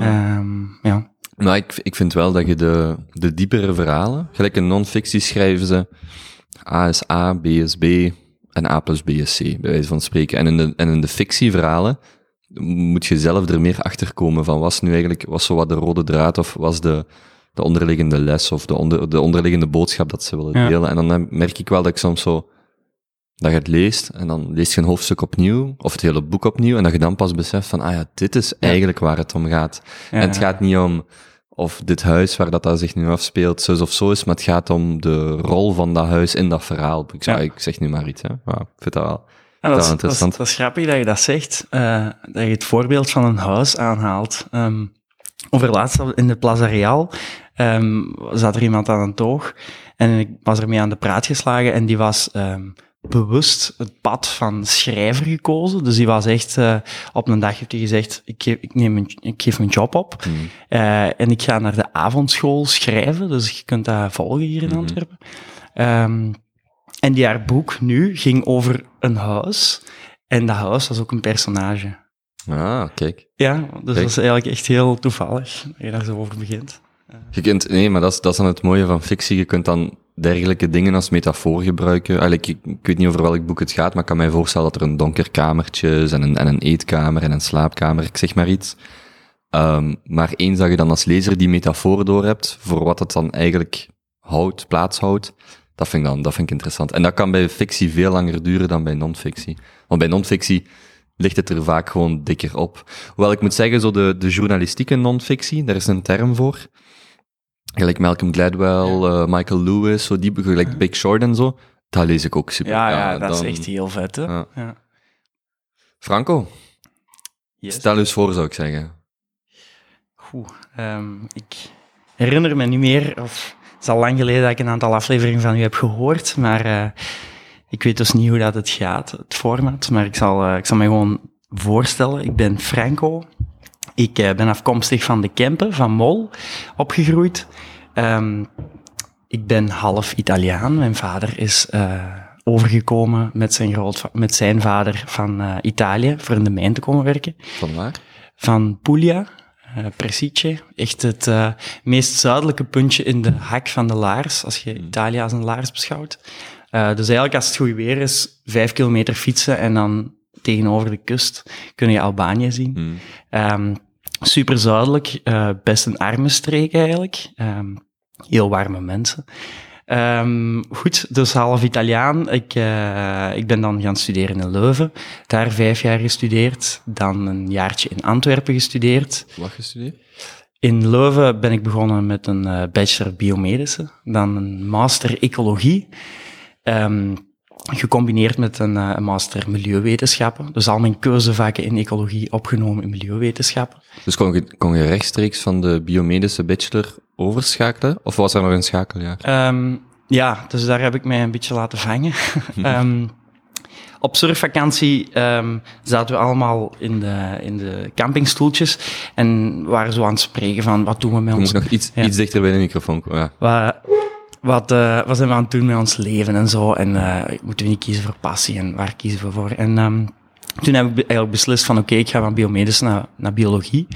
Ehm, ja. Maar ik, ik vind wel dat je de, de diepere verhalen, gelijk in non-fictie schrijven ze A is A, B is B en A plus B is C, bij wijze van spreken. En in de, en in de fictieverhalen moet je zelf er meer achter komen van was nu eigenlijk, was zo wat de rode draad of was de, de onderliggende les of de, onder, de onderliggende boodschap dat ze willen Ja. delen. En dan merk ik wel dat ik soms zo, dat je het leest en dan lees je een hoofdstuk opnieuw, of het hele boek opnieuw, en dat je dan pas beseft van, ah ja, dit is eigenlijk waar het om gaat. En het gaat niet om of dit huis waar dat, dat zich nu afspeelt, zus of zo is, maar het gaat om de rol van dat huis in dat verhaal. Ik, zou, Ja. ik zeg nu maar iets, hè. Maar ik vind dat wel... Ja, Dat dat, is dat, is, interessant. dat is grappig dat je dat zegt, eh, dat je het voorbeeld van een huis aanhaalt. Ehm over laatst in de Plaza Real ehm, zat er iemand aan een toog en ik was ermee aan de praat geslagen en die was ehm, bewust het pad van schrijver gekozen. Dus die was echt, eh, op een dag heeft hij gezegd, ik geef, ik neem een, ik geef mijn job op Hmm. eh, en ik ga naar de avondschool schrijven, dus je kunt dat volgen hier in Mhm. Antwerpen. Ehm, en die haar boek nu ging over een huis. En dat huis was ook een personage. Ah, kijk. Ja, dus Kijk. dat is eigenlijk echt heel toevallig dat je daar zo over begint. Je kunt, nee, maar dat is, dat is dan het mooie van fictie. Je kunt dan dergelijke dingen als metafoor gebruiken. Eigenlijk, ik, ik weet niet over welk boek het gaat, maar ik kan mij voorstellen dat er een donker kamertje is en een, en een eetkamer en een slaapkamer, ik zeg maar iets. Ehm, maar eens dat je dan als lezer die metafoor door hebt, voor wat het dan eigenlijk houdt, plaatshoudt, dat vind, ik dan, dat vind ik interessant. En dat kan bij fictie veel langer duren dan bij non-fictie. Want bij non-fictie ligt het er vaak gewoon dikker op. Hoewel ik moet zeggen, zo de, de journalistieke non-fictie, daar is een term voor. Gelijk Malcolm Gladwell, eh, Michael Lewis, zo die, gelijk Big Short en zo. Dat lees ik ook super. Ja, ja, dat dan- is echt heel vet, hè? Ja. Franco, Yes. stel eens voor, zou ik zeggen. Goed. ehm, ik herinner me niet meer, of het is al lang geleden dat ik een aantal afleveringen van u heb gehoord, maar eh, ik weet dus niet hoe dat het gaat, het format, maar ik zal, eh, ik zal me gewoon voorstellen. Ik ben Franco. Ik eh, ben afkomstig van de Kempen, van Mol, opgegroeid. Ehm, ik ben half Italiaan. Mijn vader is eh, overgekomen met zijn, met zijn vader van eh, Italië voor in de mijn te komen werken Van waar? van Puglia, Persice. Echt het meest zuidelijke puntje in de hak van de laars, als je Italië als een laars beschouwt. Dus eigenlijk als het goed weer is, vijf kilometer fietsen en dan tegenover de kust kun je Albanië zien. Hmm. Ehm, super zuidelijk, eh, best een arme streek eigenlijk. Ehm, heel warme mensen. Ehm, goed, dus half Italiaan. Ik, eh, ik ben dan gaan studeren in Leuven. Daar vijf jaar gestudeerd. Dan een jaartje in Antwerpen gestudeerd. Wat gestudeerd? In Leuven ben ik begonnen met een eh, bachelor biomedische. Dan een master ecologie. Gecombineerd met een, eh, een master milieuwetenschappen. Dus al mijn keuzevakken in ecologie opgenomen in milieuwetenschappen. Dus kon je, kon je rechtstreeks van de biomedische bachelor overschakelen? Of was er nog een schakeljaar? Ehm, ja, dus daar heb ik mij een beetje laten vangen. Ehm, op surfvakantie ehm, zaten we allemaal in de, in de campingstoeltjes en waren zo aan het spreken van wat doen we met Je ons... moet nog iets, Ja. iets dichter bij de microfoon komen. Ja. Wat, eh, wat zijn we aan het doen met ons leven en zo? En eh, moeten we niet kiezen voor passie en waar kiezen we voor? En ehm, toen heb ik eigenlijk beslist van oké, ik ga van biomedische naar, naar biologie.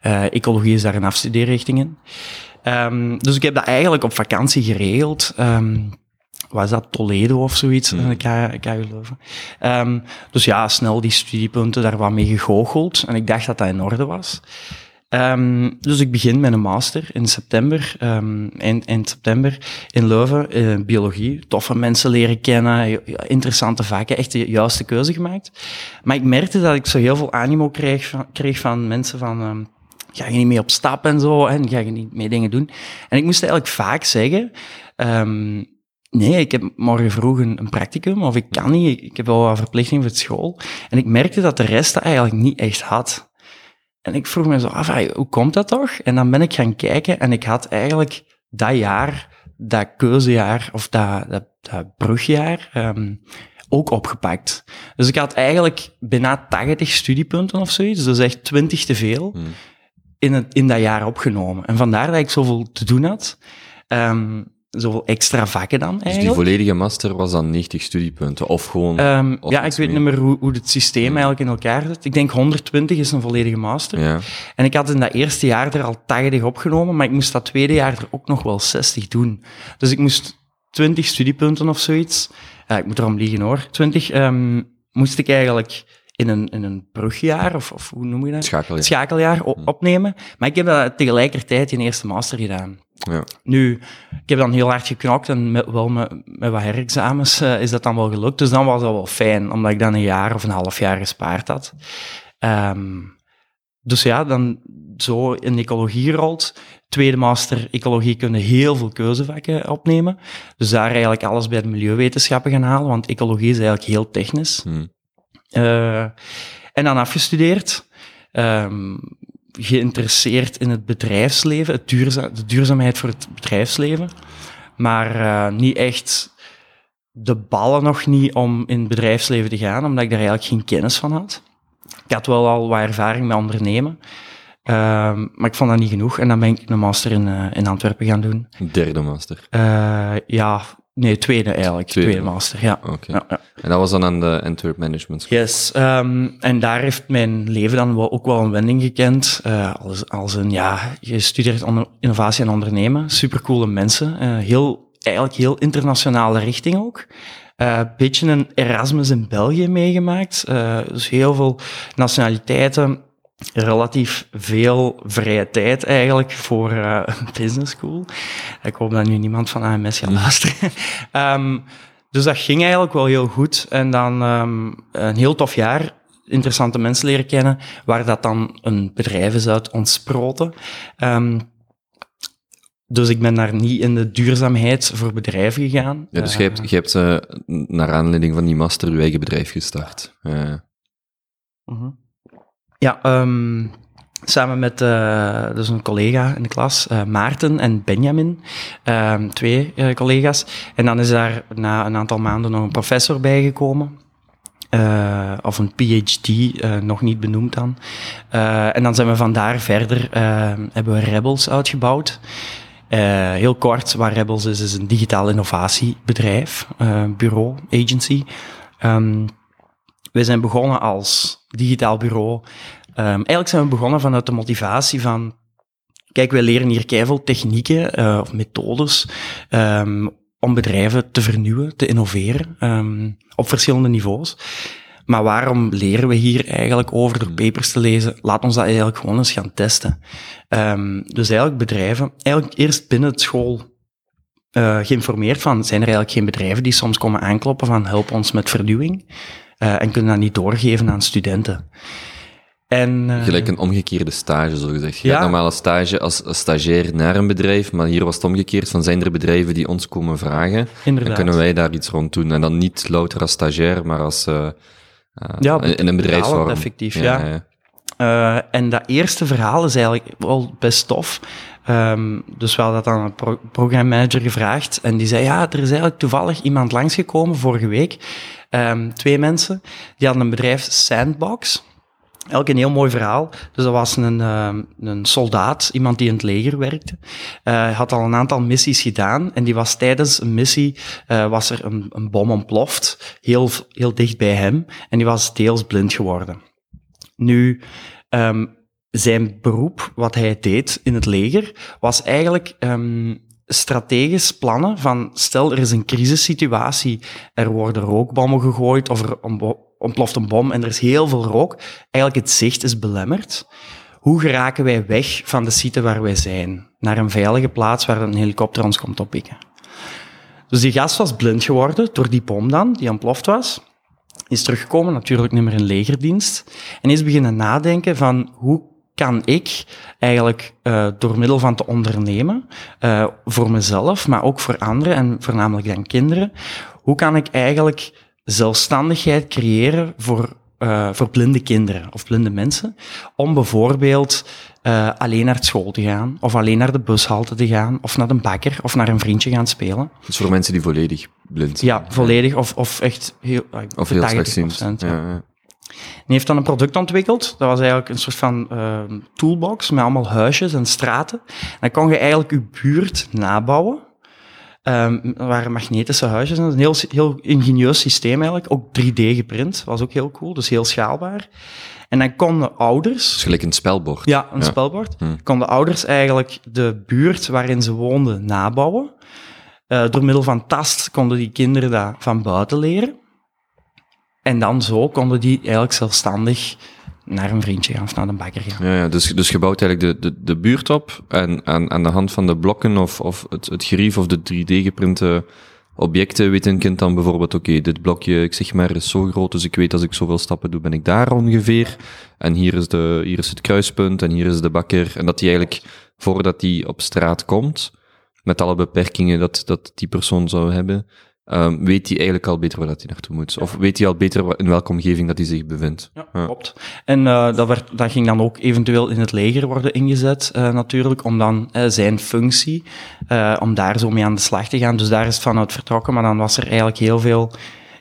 Eh, ecologie is daar een afstudeerrichting in. Ehm, dus ik heb dat eigenlijk op vakantie geregeld. Ehm was dat Toledo of zoiets? Hmm. Mm. KU Leuven. Ehm, dus ja, snel die studiepunten daar wat mee gegoocheld. En ik dacht dat dat in orde was. Ehm, dus ik begin met een master in september, ehm, eind, eind september in Leuven, eh, biologie. Toffe mensen leren kennen, ja, interessante vakken, echt de juiste keuze gemaakt. Maar ik merkte dat ik zo heel veel animo kreeg van, kreeg van mensen van... ehm, ga je niet mee op stap en zo, en ga je niet mee dingen doen. En ik moest eigenlijk vaak zeggen, ehm, nee, ik heb morgen vroeg een, een practicum, of ik kan niet, ik heb wel wat verplichting voor school. En ik merkte dat de rest dat eigenlijk niet echt had. En ik vroeg me zo af, hoe komt dat toch? En dan ben ik gaan kijken en ik had eigenlijk dat jaar, dat keuzejaar, of dat, dat, dat brugjaar, ehm, ook opgepakt. Dus ik had eigenlijk bijna 80 studiepunten of zoiets, dus echt 20 te veel Hmm. in, het, in dat jaar opgenomen. En vandaar dat ik zoveel te doen had. Ehm, zoveel extra vakken dan Dus die volledige master was dan 90 studiepunten, of gewoon... Ehm, of ja, ik weet meer. niet meer hoe, hoe het systeem eigenlijk in elkaar zit. Ik denk 120 is een volledige master. Ja, En ik had in dat eerste jaar er al 80 opgenomen, maar ik moest dat tweede jaar er ook nog wel 60 doen. Dus ik moest 20 studiepunten of zoiets. Ja, ik moet erom liegen hoor. 20 ehm, moest ik eigenlijk in een, in een brugjaar, of, of hoe noem je dat? schakel je. Schakeljaar o- opnemen. Maar ik heb dat tegelijkertijd in eerste master gedaan. Ja. Nu, ik heb dan heel hard geknokt en met, wel met, met wat herexamens eh, is dat dan wel gelukt. Dus dan was dat wel fijn, omdat ik dan een jaar of een half jaar gespaard had. Ehm, dus ja, dan zo in ecologie gerold. Tweede master ecologie kunnen heel veel keuzevakken opnemen. Dus daar eigenlijk alles bij de milieuwetenschappen gaan halen, want ecologie is eigenlijk heel technisch. Hm. Eh, en dan afgestudeerd. Ehm, geïnteresseerd in het bedrijfsleven, het duurza de duurzaamheid voor het bedrijfsleven. Maar eh, niet echt de ballen nog niet om in het bedrijfsleven te gaan, omdat ik daar eigenlijk geen kennis van had. Ik had wel al wat ervaring met ondernemen, ehm, maar ik vond dat niet genoeg. En dan ben ik een master in, eh, in Antwerpen gaan doen. Derde master. Eh, ja, nee, tweede eigenlijk. Tweede. Tweede, master, ja. Oké. ja, ja. En dat was dan aan de Antwerp Management School. Yes, ehm, en daar heeft mijn leven dan wel, ook wel een wending gekend. Eh, als, als een, ja, je studeert onder- innovatie en ondernemen. Supercoole mensen. eh, heel, eigenlijk heel internationale richting ook. Een beetje een Erasmus in België meegemaakt. Eh, dus heel veel nationaliteiten. Relatief veel vrije tijd eigenlijk voor eh, een business school. Ik hoop dat nu niemand van AMS gaat luisteren. Ehm, dus dat ging eigenlijk wel heel goed. En dan ehm, een heel tof jaar. Interessante mensen leren kennen, waar dat dan een bedrijf is uit ontsproten. Ehm, dus ik ben daar niet in de duurzaamheid voor bedrijven gegaan. Ja, dus Eh, je hebt, je hebt eh, naar aanleiding van die master je eigen bedrijf gestart. Mhm. Ja, ehm, samen met dus een collega in de klas, eh, Maarten en Benjamin, ehm, twee eh, collega's. En dan is daar na een aantal maanden nog een professor bijgekomen. Of een PhD, nog niet benoemd dan. En dan zijn we vandaar verder, eh, hebben we Rebels uitgebouwd. Heel kort, wat Rebels is, is een digitaal innovatiebedrijf, bureau, agency. Ehm, wij zijn begonnen als digitaal bureau. Ehm, eigenlijk zijn we begonnen vanuit de motivatie van... Kijk, wij leren hier keiveel technieken eh, of methodes ehm, om bedrijven te vernieuwen, te innoveren, ehm, op verschillende niveaus. Maar waarom leren we hier eigenlijk over door papers te lezen? Laat ons dat eigenlijk gewoon eens gaan testen. Dus eigenlijk bedrijven, eigenlijk eerst binnen het school eh, geïnformeerd van, zijn er eigenlijk geen bedrijven die soms komen aankloppen van help ons met vernieuwing? Eh, en kunnen dat niet doorgeven aan studenten. En, eh, Gelijk een omgekeerde stage, zo gezegd. Je Ja. gaat normaal een stage als, als stagiair naar een bedrijf, maar hier was het omgekeerd van zijn er bedrijven die ons komen vragen, dan inderdaad. kunnen wij daar iets rond doen. En dan niet louter als stagiair, maar als eh, Ja, in een bedrijfsvorm. effectief, ja. ja. En dat eerste verhaal is eigenlijk wel best tof. Ehm, dus we hadden dat aan een pro programmanager gevraagd. En die zei, ja, er is eigenlijk toevallig iemand langsgekomen vorige week. Ehm, twee mensen. Die hadden een bedrijf, Sandbox. Elk een heel mooi verhaal. Dus dat was een, ehm, een soldaat, iemand die in het leger werkte. Hij had al een aantal missies gedaan. En die was tijdens een missie, eh, was er een, een bom ontploft. Heel, heel dicht bij hem. En die was deels blind geworden. Nu, ehm, zijn beroep, wat hij deed in het leger, was eigenlijk strategisch plannen van stel er is een crisissituatie, er worden rookbommen gegooid of er ontploft een bom en er is heel veel rook, eigenlijk het zicht is belemmerd. Hoe geraken wij weg van de site waar wij zijn, naar een veilige plaats waar een helikopter ons komt oppikken? Dus die gast was blind geworden door die bom dan, die ontploft was. Is teruggekomen, natuurlijk niet meer in legerdienst, en is beginnen nadenken van hoe kan ik eigenlijk eh, door middel van te ondernemen, eh, voor mezelf, maar ook voor anderen en voornamelijk dan kinderen, hoe kan ik eigenlijk zelfstandigheid creëren voor, eh, voor blinde kinderen of blinde mensen, om bijvoorbeeld alleen naar school te gaan, of alleen naar de bushalte te gaan, of naar een bakker, of naar een vriendje gaan spelen. Dus voor mensen die volledig blind zijn. Ja, volledig, of, of echt heel, Of heel 80%, slechtziend. ja. Ja, die heeft dan een product ontwikkeld. Dat was eigenlijk een soort van eh, toolbox met allemaal huisjes en straten. En dan kon je eigenlijk je buurt nabouwen. Um, er waren magnetische huisjes. Een heel, heel ingenieus systeem eigenlijk. Ook 3D geprint, was ook heel cool. Dus heel schaalbaar. En dan konden ouders... Dus gelijk een spelbord. Ja, een spelbord. Hm. Konden ouders eigenlijk de buurt waarin ze woonden nabouwen. Uh, door middel van tast konden die kinderen dat van buiten leren. En dan zo konden die eigenlijk zelfstandig naar een vriendje gaan of naar een bakker gaan. Ja, ja dus, dus je bouwt eigenlijk de, de, de buurt op en aan, aan de hand van de blokken of, of het, het gerief of de 3D-geprinte objecten weet een kind dan bijvoorbeeld, oké, dit blokje, ik zeg maar, is zo groot, dus ik weet als ik zoveel stappen doe, ben ik daar ongeveer. En hier is, de, hier is het kruispunt en hier is de bakker. En dat die eigenlijk, voordat die op straat komt, met alle beperkingen dat, dat die persoon zou hebben, um, weet hij eigenlijk al beter waar dat hij naartoe moet. Of weet hij al beter in welke omgeving dat hij zich bevindt. Ja, klopt. En uh, dat, werd, dat ging dan ook eventueel in het leger worden ingezet, uh, natuurlijk, om dan uh, zijn functie, om daar zo mee aan de slag te gaan. Dus daar is het vanuit vertrokken, maar dan was er eigenlijk heel veel,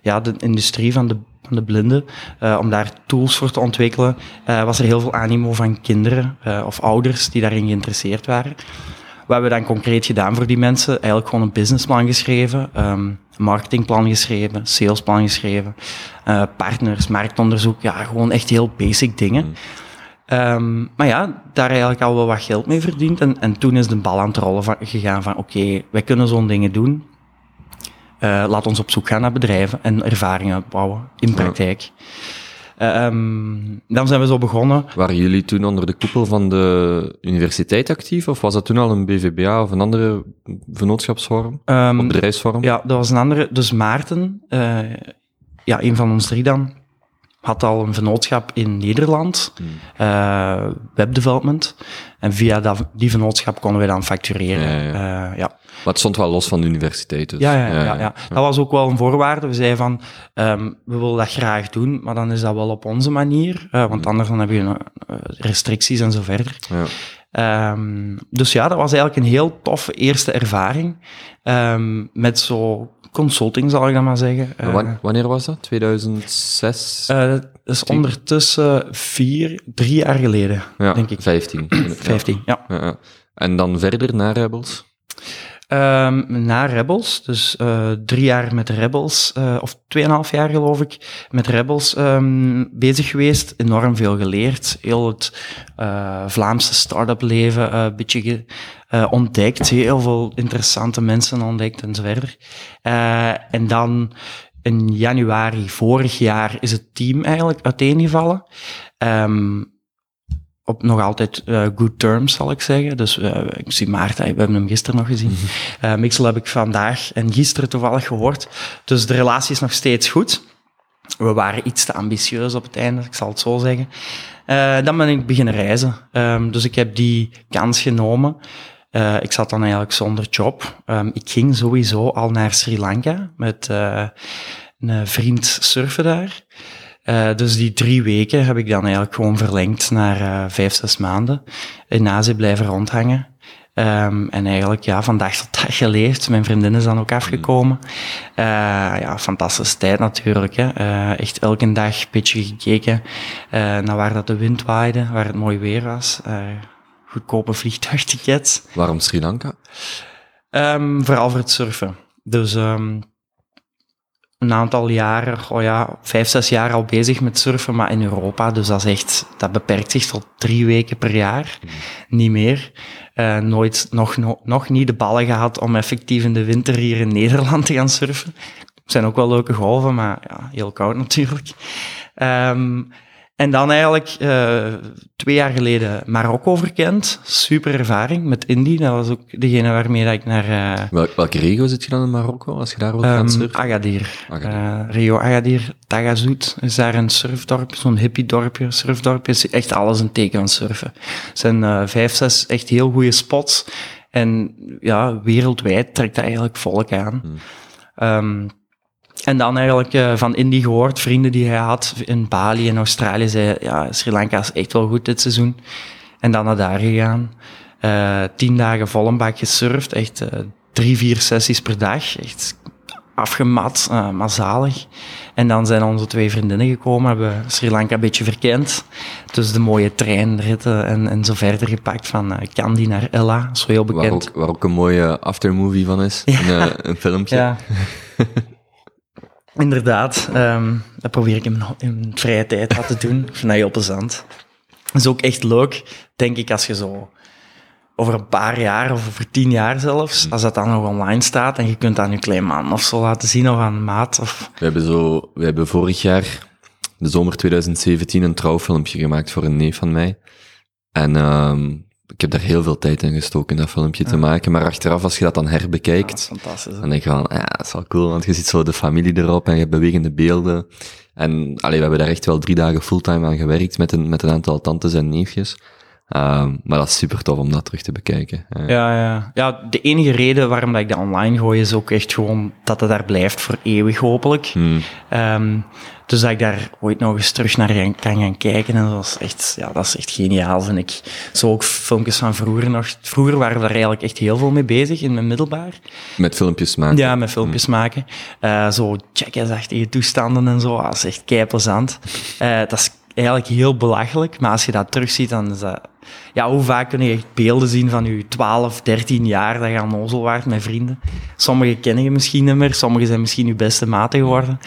ja, de industrie van de van de blinden, uh, om daar tools voor te ontwikkelen, uh, was er heel veel animo van kinderen uh, of ouders die daarin geïnteresseerd waren. Wat hebben we dan concreet gedaan voor die mensen? Eigenlijk gewoon een businessplan geschreven, um, marketingplan geschreven, salesplan geschreven, uh, partners, marktonderzoek, ja, gewoon echt heel basic dingen. Mm. Um, maar ja, daar eigenlijk al wel wat geld mee verdiend. En, en toen is de bal aan het rollen van, gegaan van, oké, okay, wij kunnen zo'n dingen doen. Uh, laat ons op zoek gaan naar bedrijven en ervaringen bouwen in praktijk. Um, dan zijn we zo begonnen. Waren jullie toen onder de koepel van de universiteit actief? Of was dat toen al een BVBA of een andere vennootschapsvorm? Um, bedrijfsvorm? Ja, dat was een andere. Dus Maarten, uh, ja, een van ons drie dan, had al een vennootschap in Nederland, hmm. uh, webdevelopment. En via dat, die vennootschap konden we dan factureren. Ja, ja. Uh, ja. Maar het stond wel los van de universiteit. Dus. Ja, ja, ja, ja, dat was ook wel een voorwaarde. We zeiden van, um, we willen dat graag doen, maar dan is dat wel op onze manier. Uh, want hmm. anders dan heb je restricties en zo verder. Ja. Um, dus ja, dat was eigenlijk een heel toffe eerste ervaring. Um, met zo consulting, zal ik dan maar zeggen. Uh, wanneer was dat? 2006? Uh, dat is ondertussen vier, drie jaar geleden, ja, denk ik. 15. 15, ja. ja. En dan verder naar Rebels? Um, na Rebels, dus uh, drie jaar met Rebels, uh, of tweeënhalf jaar geloof ik, met Rebels um, bezig geweest. Enorm veel geleerd. Heel het uh, Vlaamse start-up leven een beetje ontdekt. Heel veel interessante mensen ontdekt en zo verder. en dan in januari vorig jaar is het team eigenlijk uiteengevallen. Um, op nog altijd uh, good terms, zal ik zeggen. Dus uh, ik zie Maarten, we hebben hem gisteren nog gezien. Uh, Mixel heb ik vandaag en gisteren toevallig gehoord. Dus de relatie is nog steeds goed. We waren iets te ambitieus op het einde, ik zal het zo zeggen. dan ben ik beginnen reizen. Um, dus ik heb die kans genomen. ik zat dan eigenlijk zonder job. Um, ik ging sowieso al naar Sri Lanka met een vriend surfen daar. Uh, dus die drie weken heb ik dan eigenlijk gewoon verlengd naar uh, vijf, zes maanden. In Azië blijven rondhangen. Um, en eigenlijk ja, van dag tot dag geleefd. Mijn vriendin is dan ook afgekomen. Uh, ja, fantastische tijd natuurlijk. Hè. echt elke dag een beetje gekeken naar waar dat de wind waaide, waar het mooi weer was. goedkope vliegtuigtickets. Waarom Sri Lanka? Um, vooral voor het surfen. Dus um, een aantal jaren, oh ja, vijf, zes jaar al bezig met surfen, maar in Europa. Dus dat is echt, dat beperkt zich tot drie weken per jaar. Mm. Niet meer. Uh, nooit, nog, nog, nog niet de ballen gehad om effectief in de winter hier in Nederland te gaan surfen. Er zijn ook wel leuke golven, maar ja, heel koud natuurlijk. Um, en dan eigenlijk uh, twee jaar geleden Marokko verkend. Super ervaring met Indy. Dat was ook degene waarmee dat ik naar... Uh, welke regio zit je dan in Marokko, als je daar wilt gaan um, Agadir. Agadir. Uh, Rio Agadir, Tagazout is daar een surfdorp, zo'n hippie-dorpje. Surfdorp is echt alles een teken van surfen. Het zijn vijf, zes echt heel goede spots. En ja, wereldwijd trekt dat eigenlijk volk aan. Hmm. Um, en dan eigenlijk uh, van Indy gehoord, vrienden die hij had in Bali en Australië, zei ja, Sri Lanka is echt wel goed dit seizoen. En dan naar daar gegaan. Uh, tien dagen vol een bak gesurfd, echt uh, drie, vier sessies per dag. Echt afgemat, maar zalig. En dan zijn onze twee vriendinnen gekomen, hebben Sri Lanka een beetje verkend. Dus de mooie treinritten en, en zo verder gepakt van Kandy naar Ella, zo heel bekend. Waar ook, waar ook een mooie aftermovie van is, ja. een, een, filmpje. Ja. Inderdaad, um, dat probeer ik in mijn, in mijn vrije tijd te doen. Ik vind dat heel plezant. Dat is ook echt leuk, denk ik, als je zo over een paar jaar of over tien jaar zelfs, als dat dan nog online staat en je kunt aan je klein man of zo laten zien of aan maat. Of... We hebben zo, we hebben vorig jaar, de zomer 2017, een trouwfilmpje gemaakt voor een neef van mij. En um, ik heb daar heel veel tijd in gestoken, dat filmpje te maken. Maar achteraf, als je dat dan herbekijkt, ja, fantastisch, dan denk je van, ja, dat is wel cool, want je ziet zo de familie erop en je hebt bewegende beelden. En allee, we hebben daar echt wel drie dagen fulltime aan gewerkt met een, met een aantal tantes en neefjes. Um, maar dat is super tof om dat terug te bekijken. Ja, ja. ja, de enige reden waarom dat ik dat online gooi is ook echt gewoon dat het daar blijft voor eeuwig hopelijk. Hmm. Um, dus dat ik daar ooit nog eens terug naar kan gaan kijken. En dat is echt, ja, dat is echt geniaal, vind ik. Zo ook filmpjes van vroeger nog. Vroeger waren we daar eigenlijk echt heel veel mee bezig in mijn middelbaar. Met filmpjes maken? Ja, met filmpjes hmm. maken. Uh, zo jackass-achtige toestanden en zo. Dat is echt kei plezant. Uh, dat is eigenlijk heel belachelijk. Maar als je dat terugziet, dan is dat... Ja, hoe vaak kun je echt beelden zien van je 12, 13 jaar dat je aan nozel waart met vrienden? Sommigen kennen je misschien niet meer, sommigen zijn misschien je beste maten geworden.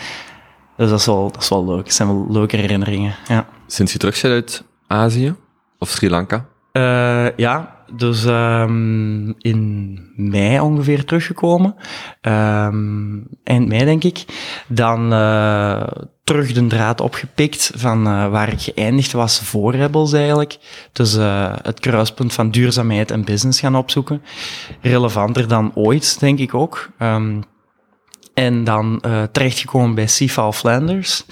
Dus dat is wel, dat is wel leuk. Dat zijn wel leuke herinneringen, ja. Sinds je terug bent uit Azië? Of Sri Lanka? Uh, ja, dus um, in mei ongeveer teruggekomen. Um, eind mei, denk ik. Dan uh, terug de draad opgepikt van uh, waar ik geëindigd was voor Rebels eigenlijk. Dus uh, het kruispunt van duurzaamheid en business gaan opzoeken. Relevanter dan ooit, denk ik ook. Um, en dan terechtgekomen bij CIFAL Flanders.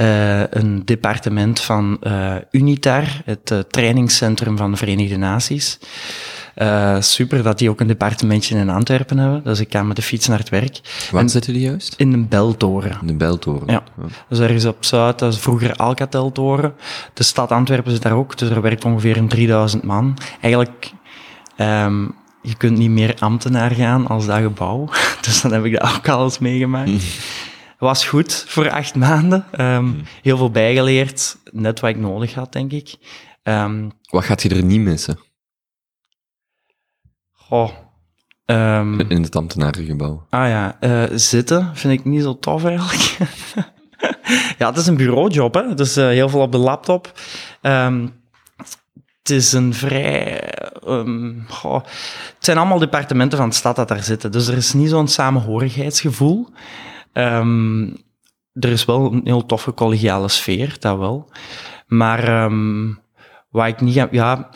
Uh, een departement van uh, UNITAR, het uh, trainingscentrum van de Verenigde Naties. super dat die ook een departementje in Antwerpen hebben. Dus ik kan met de fiets naar het werk. Waar zitten die juist? In een beltoren. In een beltoren. Ja. ja. Dus ergens op Zuid, dat is vroeger Alcatel-toren. De stad Antwerpen zit daar ook, dus er werkt ongeveer een 3000 man. Eigenlijk um, je kunt niet meer ambtenaar gaan als dat gebouw. Dus dan heb ik dat ook alles meegemaakt. Was goed voor acht maanden. Um, heel veel bijgeleerd. Net wat ik nodig had, denk ik. Um, wat gaat je er niet missen? Goh. Um, In het ambtenarengebouw. Ah ja, uh, zitten vind ik niet zo tof eigenlijk. ja, het is een bureaujob, hè. Dus uh, heel veel op de laptop. Het is een vrij. Goh, het zijn allemaal departementen van de stad dat daar zitten. Dus er is niet zo'n samenhorigheidsgevoel. Um, er is wel een heel toffe collegiale sfeer, dat wel. Maar um, wat ik niet Ja,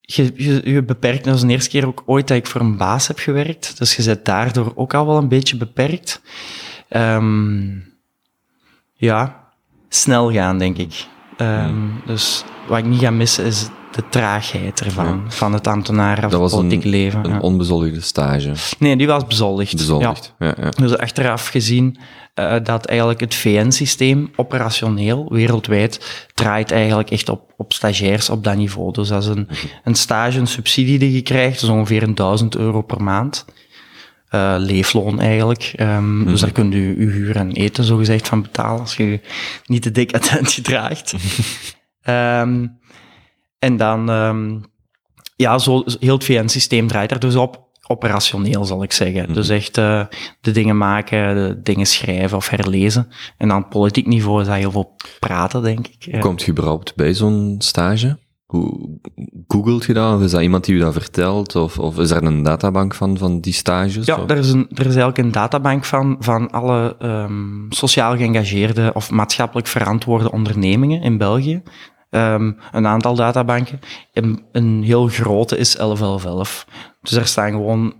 je, je, je beperkt. Dat is de eerste keer ook ooit dat ik voor een baas heb gewerkt. Dus je bent daardoor ook al wel een beetje beperkt. Um, ja, snel gaan, denk ik. Um, dus wat ik niet ga missen is de traagheid ervan, van het ambtenaren of dat politiek een, leven. een onbezoldigde stage. Nee, die was bezoldigd. Bezoldigd, ja. ja, Dus achteraf gezien uh, dat eigenlijk het VN-systeem operationeel, wereldwijd, draait eigenlijk echt op, op stagiairs op dat niveau. Dus dat is een, een stage, een subsidie die je krijgt, dus ongeveer een 1000 euro per maand. Uh, leefloon eigenlijk. Um, mm. Dus daar kunt u uw huur en eten zogezegd van betalen als je niet te decadent gedraagt. um, En dan, um, ja, zo, heel het VN-systeem draait er dus op. Operationeel, zal ik zeggen. Mm -hmm. Dus echt uh, de dingen maken, de dingen schrijven of herlezen. En dan politiek niveau is dat heel veel praten, denk ik. Hoe komt je überhaupt bij zo'n stage? Hoe googelt je dat? Of is dat iemand die je dat vertelt? Of, of is er een databank van, van die stages? Ja, er is, een, er is eigenlijk een databank van, van alle um, sociaal geëngageerde of maatschappelijk verantwoorde ondernemingen in België. Um, een aantal databanken. Een, een heel grote is 1111. Dus daar staan gewoon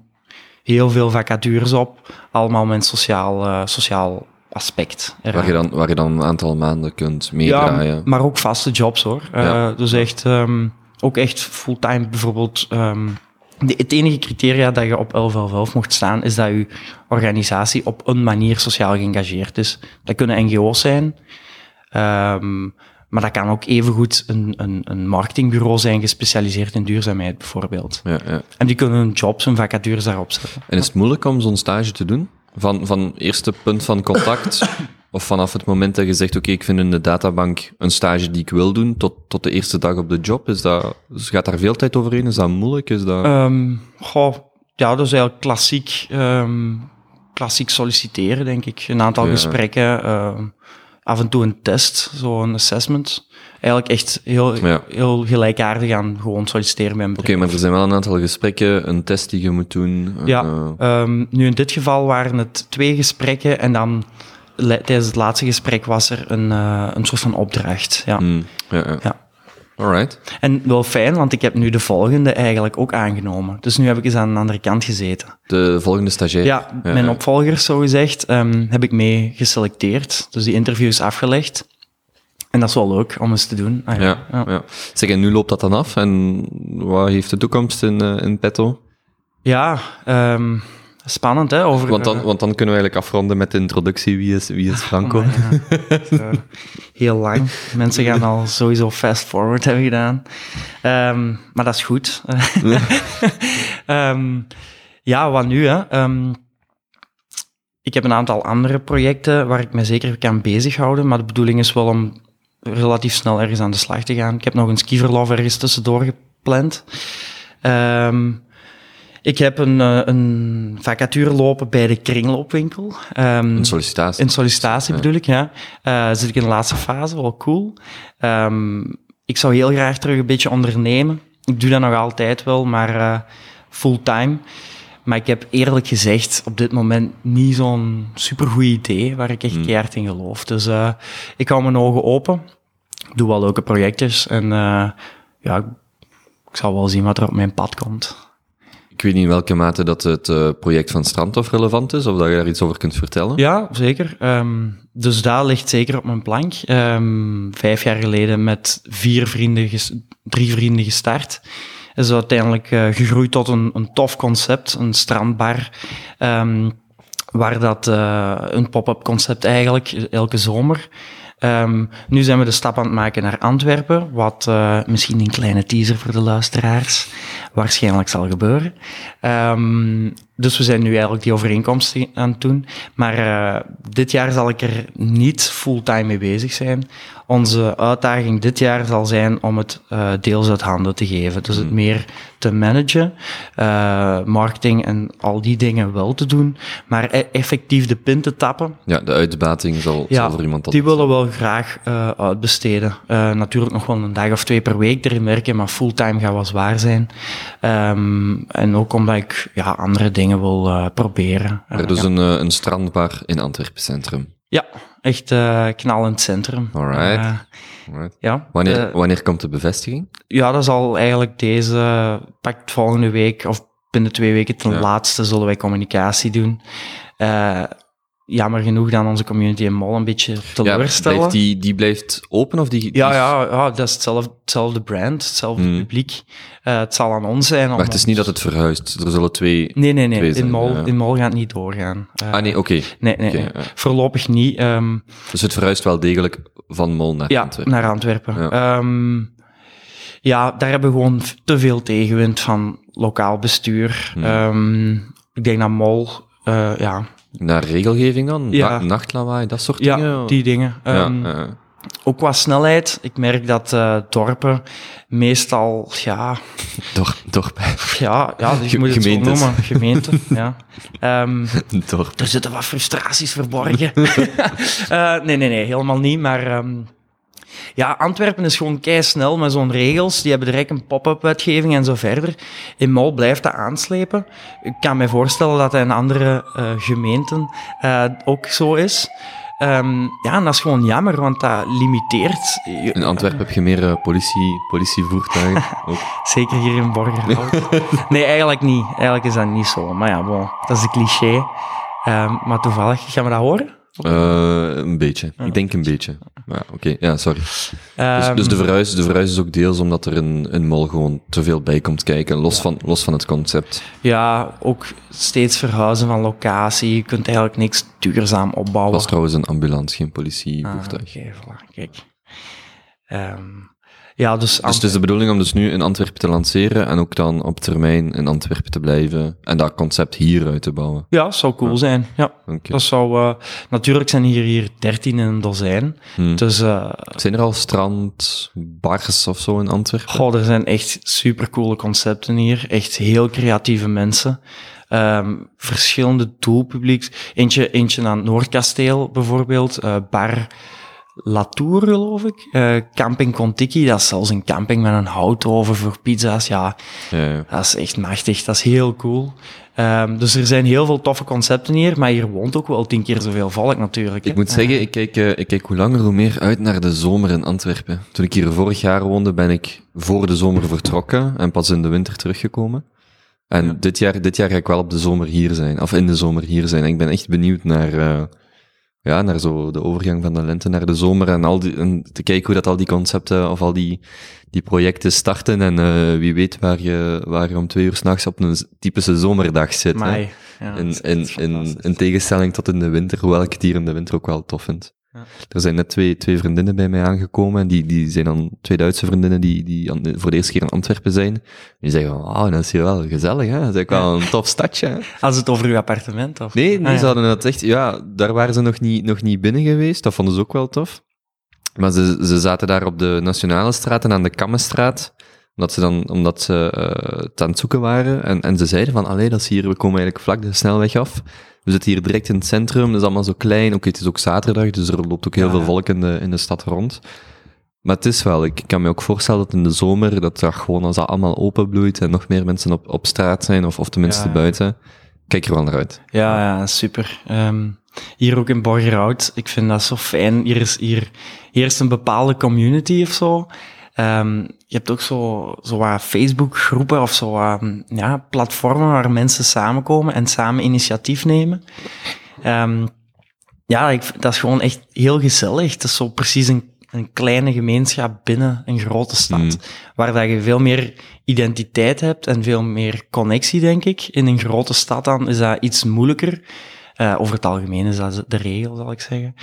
heel veel vacatures op, allemaal met sociaal, uh, sociaal aspect. Waar je, dan, waar je dan een aantal maanden kunt meedraaien. Ja, maar ook vaste jobs hoor. Uh, ja. Dus echt, um, ook echt fulltime bijvoorbeeld. Um, de, het enige criteria dat je op 1111 mocht staan, is dat je organisatie op een manier sociaal geëngageerd is. Dat kunnen NGO's zijn. Um, maar dat kan ook evengoed een, een, een marketingbureau zijn gespecialiseerd in duurzaamheid, bijvoorbeeld. Ja, ja. En die kunnen hun jobs, hun vacatures daarop zetten. En is het moeilijk om zo'n stage te doen? Van, van eerste punt van contact, of vanaf het moment dat je zegt, oké, ik vind in de databank een stage die ik wil doen, tot, tot de eerste dag op de job, is dat, gaat daar veel tijd overheen? Is dat moeilijk? Is dat... Ehm, goh, ja, dat is eigenlijk klassiek, ehm, klassiek solliciteren, denk ik. Een aantal Ja. gesprekken, ehm, af en toe een test, zo'n assessment. Eigenlijk echt heel, Ja. heel gelijkaardig aan gewoon solliciteren bij een Oké, maar er zijn wel een aantal gesprekken, een test die je moet doen. Ja, eh, ehm, nu in dit geval waren het twee gesprekken en dan tijdens het laatste gesprek was er een, eh, een soort van opdracht. Ja. mm, ja, ja. Ja. Alright. En wel fijn, want ik heb nu de volgende eigenlijk ook aangenomen. Dus nu heb ik eens aan de andere kant gezeten. De volgende stagiair. Ja, mijn ja. opvolgers, zo gezegd, ehm, heb ik mee geselecteerd. Dus die interview is afgelegd. En dat is wel leuk om eens te doen. Ah, Ja, ja. Zeg, en nu loopt dat dan af? En wat heeft de toekomst in, eh, in petto? Ja, ehm, spannend hè? Over, Want dan, eh, want dan kunnen we eigenlijk afronden met de introductie. Wie is, wie is Franco? amai, ja. Eh, heel lang. Mensen gaan al sowieso fast forward hebben gedaan. Ehm, maar dat is goed. Ehm, ja, wat nu? Hè? Ehm, ik heb een aantal andere projecten waar ik me zeker kan bezighouden. Maar de bedoeling is wel om relatief snel ergens aan de slag te gaan. Ik heb nog een skiverlof ergens tussendoor gepland. Ehm, ik heb een, eh, een vacature lopen bij de kringloopwinkel. Ehm, Een sollicitatie. in sollicitatie bedoel ik, ja. Eh, zit ik in de laatste fase, wel cool. Ehm, ik zou heel graag terug een beetje ondernemen. Ik doe dat nog altijd wel, maar eh, fulltime. Maar ik heb eerlijk gezegd op dit moment niet zo'n supergoed idee waar ik echt Hmm. keihard in geloof. Dus ik hou mijn ogen open. Doe wel leuke projectjes en ja, ik zal wel zien wat er op mijn pad komt. Ik weet niet in welke mate dat het eh, project van Strandhof relevant is, of dat je daar iets over kunt vertellen. Ja, zeker. Ehm, dus dat ligt zeker op mijn plank. Ehm, vijf jaar geleden met vier vrienden, drie vrienden gestart. Is uiteindelijk eh, gegroeid tot een, een tof concept, een strandbar. ehm, waar dat eh, een pop-up concept eigenlijk, elke zomer. Nu zijn we de stap aan het maken naar Antwerpen, wat misschien een kleine teaser voor de luisteraars waarschijnlijk zal gebeuren. Ehm, dus we zijn nu eigenlijk die overeenkomsten aan het doen. Maar eh, dit jaar zal ik er niet fulltime mee bezig zijn. Onze uitdaging dit jaar zal zijn om het eh, deels uit handen te geven. Dus het meer te managen, eh, marketing en al die dingen wel te doen, maar e- effectief de pin te tappen, Ja, de uitbating zal, zal voor iemand die willen we wel graag uitbesteden. Natuurlijk nog wel een dag of twee per week erin werken, maar fulltime gaat wel zwaar zijn. Ehm, en ook omdat ik ja, andere dingen wil eh, proberen. Er Eh, dus een, eh, een strandbar in Antwerpen Centrum. ja, echt eh knal in het centrum. Alright. Alright. ja, Wanneer, wanneer komt de bevestiging? ja, dat zal eigenlijk deze, pakt volgende week of binnen twee weken ten Ja. laatste zullen wij communicatie doen. Jammer genoeg dan onze community in Mol een beetje teleurstellen. blijft die, die blijft open of die... die- Ja, ja, ja, dat is hetzelfde, hetzelfde brand, hetzelfde Hmm. publiek. Eh, het zal aan ons zijn. Maar het is niet dat het verhuist. Er zullen twee... Nee, nee, nee. In Mol, ja. in Mol gaat het niet doorgaan. Eh, Ah, nee, oké. Nee, nee, ja. voorlopig niet. ehm, Dus het verhuist wel degelijk van Mol naar ja, Antwerpen. naar Antwerpen. Ja. Ja. ja, daar hebben we gewoon te veel tegenwind van lokaal bestuur. Hmm. Ehm, ik denk dat Mol, eh, ja, Naar regelgeving dan? Ja. Na- nachtlawaai, dat soort dingen? ja, die dingen. Ja, Ehm, ja. Ook qua snelheid. Ik merk dat eh, dorpen meestal, ja, Dorp, dorp, Ja, ja dus je moet het zo noemen. Gemeente, ja. Ehm, dorp. er zitten wat frustraties verborgen. Eh, nee, nee, nee, helemaal niet. Maar ehm, ja, Antwerpen is gewoon kei snel met zo'n regels. Die hebben direct een pop-up wetgeving en zo verder. In Mol blijft dat aanslepen. Ik kan me voorstellen dat dat in andere eh, gemeenten eh, ook zo is. Ehm, ja, en dat is gewoon jammer, want dat limiteert. In Antwerpen heb je meer eh, politie, politievoertuigen. ook. Zeker hier in Borgerhout. nee, eigenlijk niet. Eigenlijk is dat niet zo. Maar ja, bon, dat is een cliché. Ehm, maar toevallig, gaan we dat horen? Eh, een beetje. Ik denk een beetje. Ja, oké. Ja, sorry. Dus, Ehm, dus de, verhuis, de verhuis is ook deels omdat er een, een mol gewoon te veel bij komt kijken, los, van, los van het concept. Ja, ook steeds verhuizen van locatie. Je kunt eigenlijk niks duurzaam opbouwen. was trouwens een ambulance, geen Ah, politievoertuig. Oké, voilà, kijk. Ehm, Ja, dus, Dus het is de bedoeling om dus nu in Antwerpen te lanceren en ook dan op termijn in Antwerpen te blijven en dat concept hier uit te bouwen. ja, zou cool zijn. Ja, dat zou... eh, natuurlijk zijn hier, hier 13 in een dozijn. Hmm. Dus eh, Zijn er al strandbars of zo in Antwerpen? Goh, er zijn echt supercoole concepten hier. Echt heel creatieve mensen. Ehm, verschillende doelpublieks. Eentje, eentje aan het Noordkasteel bijvoorbeeld. eh, bar Latour, geloof ik. Eh, camping Contiki, dat is zelfs een camping met een houtoven voor pizza's. Ja, dat is echt machtig. Dat is heel cool. Ehm, dus er zijn heel veel toffe concepten hier, maar hier woont ook wel tien keer zoveel volk natuurlijk. hè. Ik moet zeggen, ik kijk, eh, ik kijk hoe langer hoe meer uit naar de zomer in Antwerpen. Toen ik hier vorig jaar woonde, ben ik voor de zomer vertrokken en pas in de winter teruggekomen. En dit, jaar, dit jaar ga ik wel op de zomer hier zijn, of in de zomer hier zijn. En ik ben echt benieuwd naar, eh, ja, naar zo de overgang van de lente naar de zomer en, al die, en te kijken hoe dat al die concepten of al die, die projecten starten. En eh, wie weet waar je, waar je om twee uur s'nachts op een typische zomerdag zit. Ja, In, in, in, in tegenstelling tot in de winter, hoewel ik het hier in de winter ook wel tof vind. Ja. Er zijn net twee, twee vriendinnen bij mij aangekomen, en die, die zijn dan twee Duitse vriendinnen die, die aan- voor de eerste keer in Antwerpen zijn. Die zeggen van, ah, dat is hier wel gezellig, hè? Dat is eigenlijk wel een tof stadje, hè? Als het over uw appartement of? Nee, nee Ah, ze hadden dat echt, ja, daar waren ze nog niet, nog niet binnen geweest, dat vonden ze ook wel tof. Maar ze, ze zaten daar op de Nationale Straat en aan de Kammenstraat, omdat ze dan, omdat ze eh, het aan het zoeken waren. En, en ze zeiden van, allee, dat is hier, we komen eigenlijk vlak de snelweg af. We zitten hier direct in het centrum, dat is allemaal zo klein. Oké, het is ook zaterdag, dus er loopt ook heel Ja. veel volk in de, in de stad rond. Maar het is wel, ik kan me ook voorstellen dat in de zomer, dat dat gewoon als dat allemaal openbloeit en nog meer mensen op, op straat zijn, of, of tenminste Ja. buiten, kijk er wel naar uit. Ja, ja, super. Ehm, hier ook in Borgerhout, ik vind dat zo fijn. Hier is hier heerst een bepaalde community of zo. Ehm, je hebt ook zo, zo wat Facebook-groepen of zo wat, ja, platformen waar mensen samenkomen en samen initiatief nemen. Ehm, ja, ik, dat is gewoon echt heel gezellig. Het is zo precies een, een kleine gemeenschap binnen een grote stad, Mm. waar dat je veel meer identiteit hebt en veel meer connectie, denk ik. In een grote stad dan is dat iets moeilijker. Eh, over het algemeen is dat de regel, zal ik zeggen.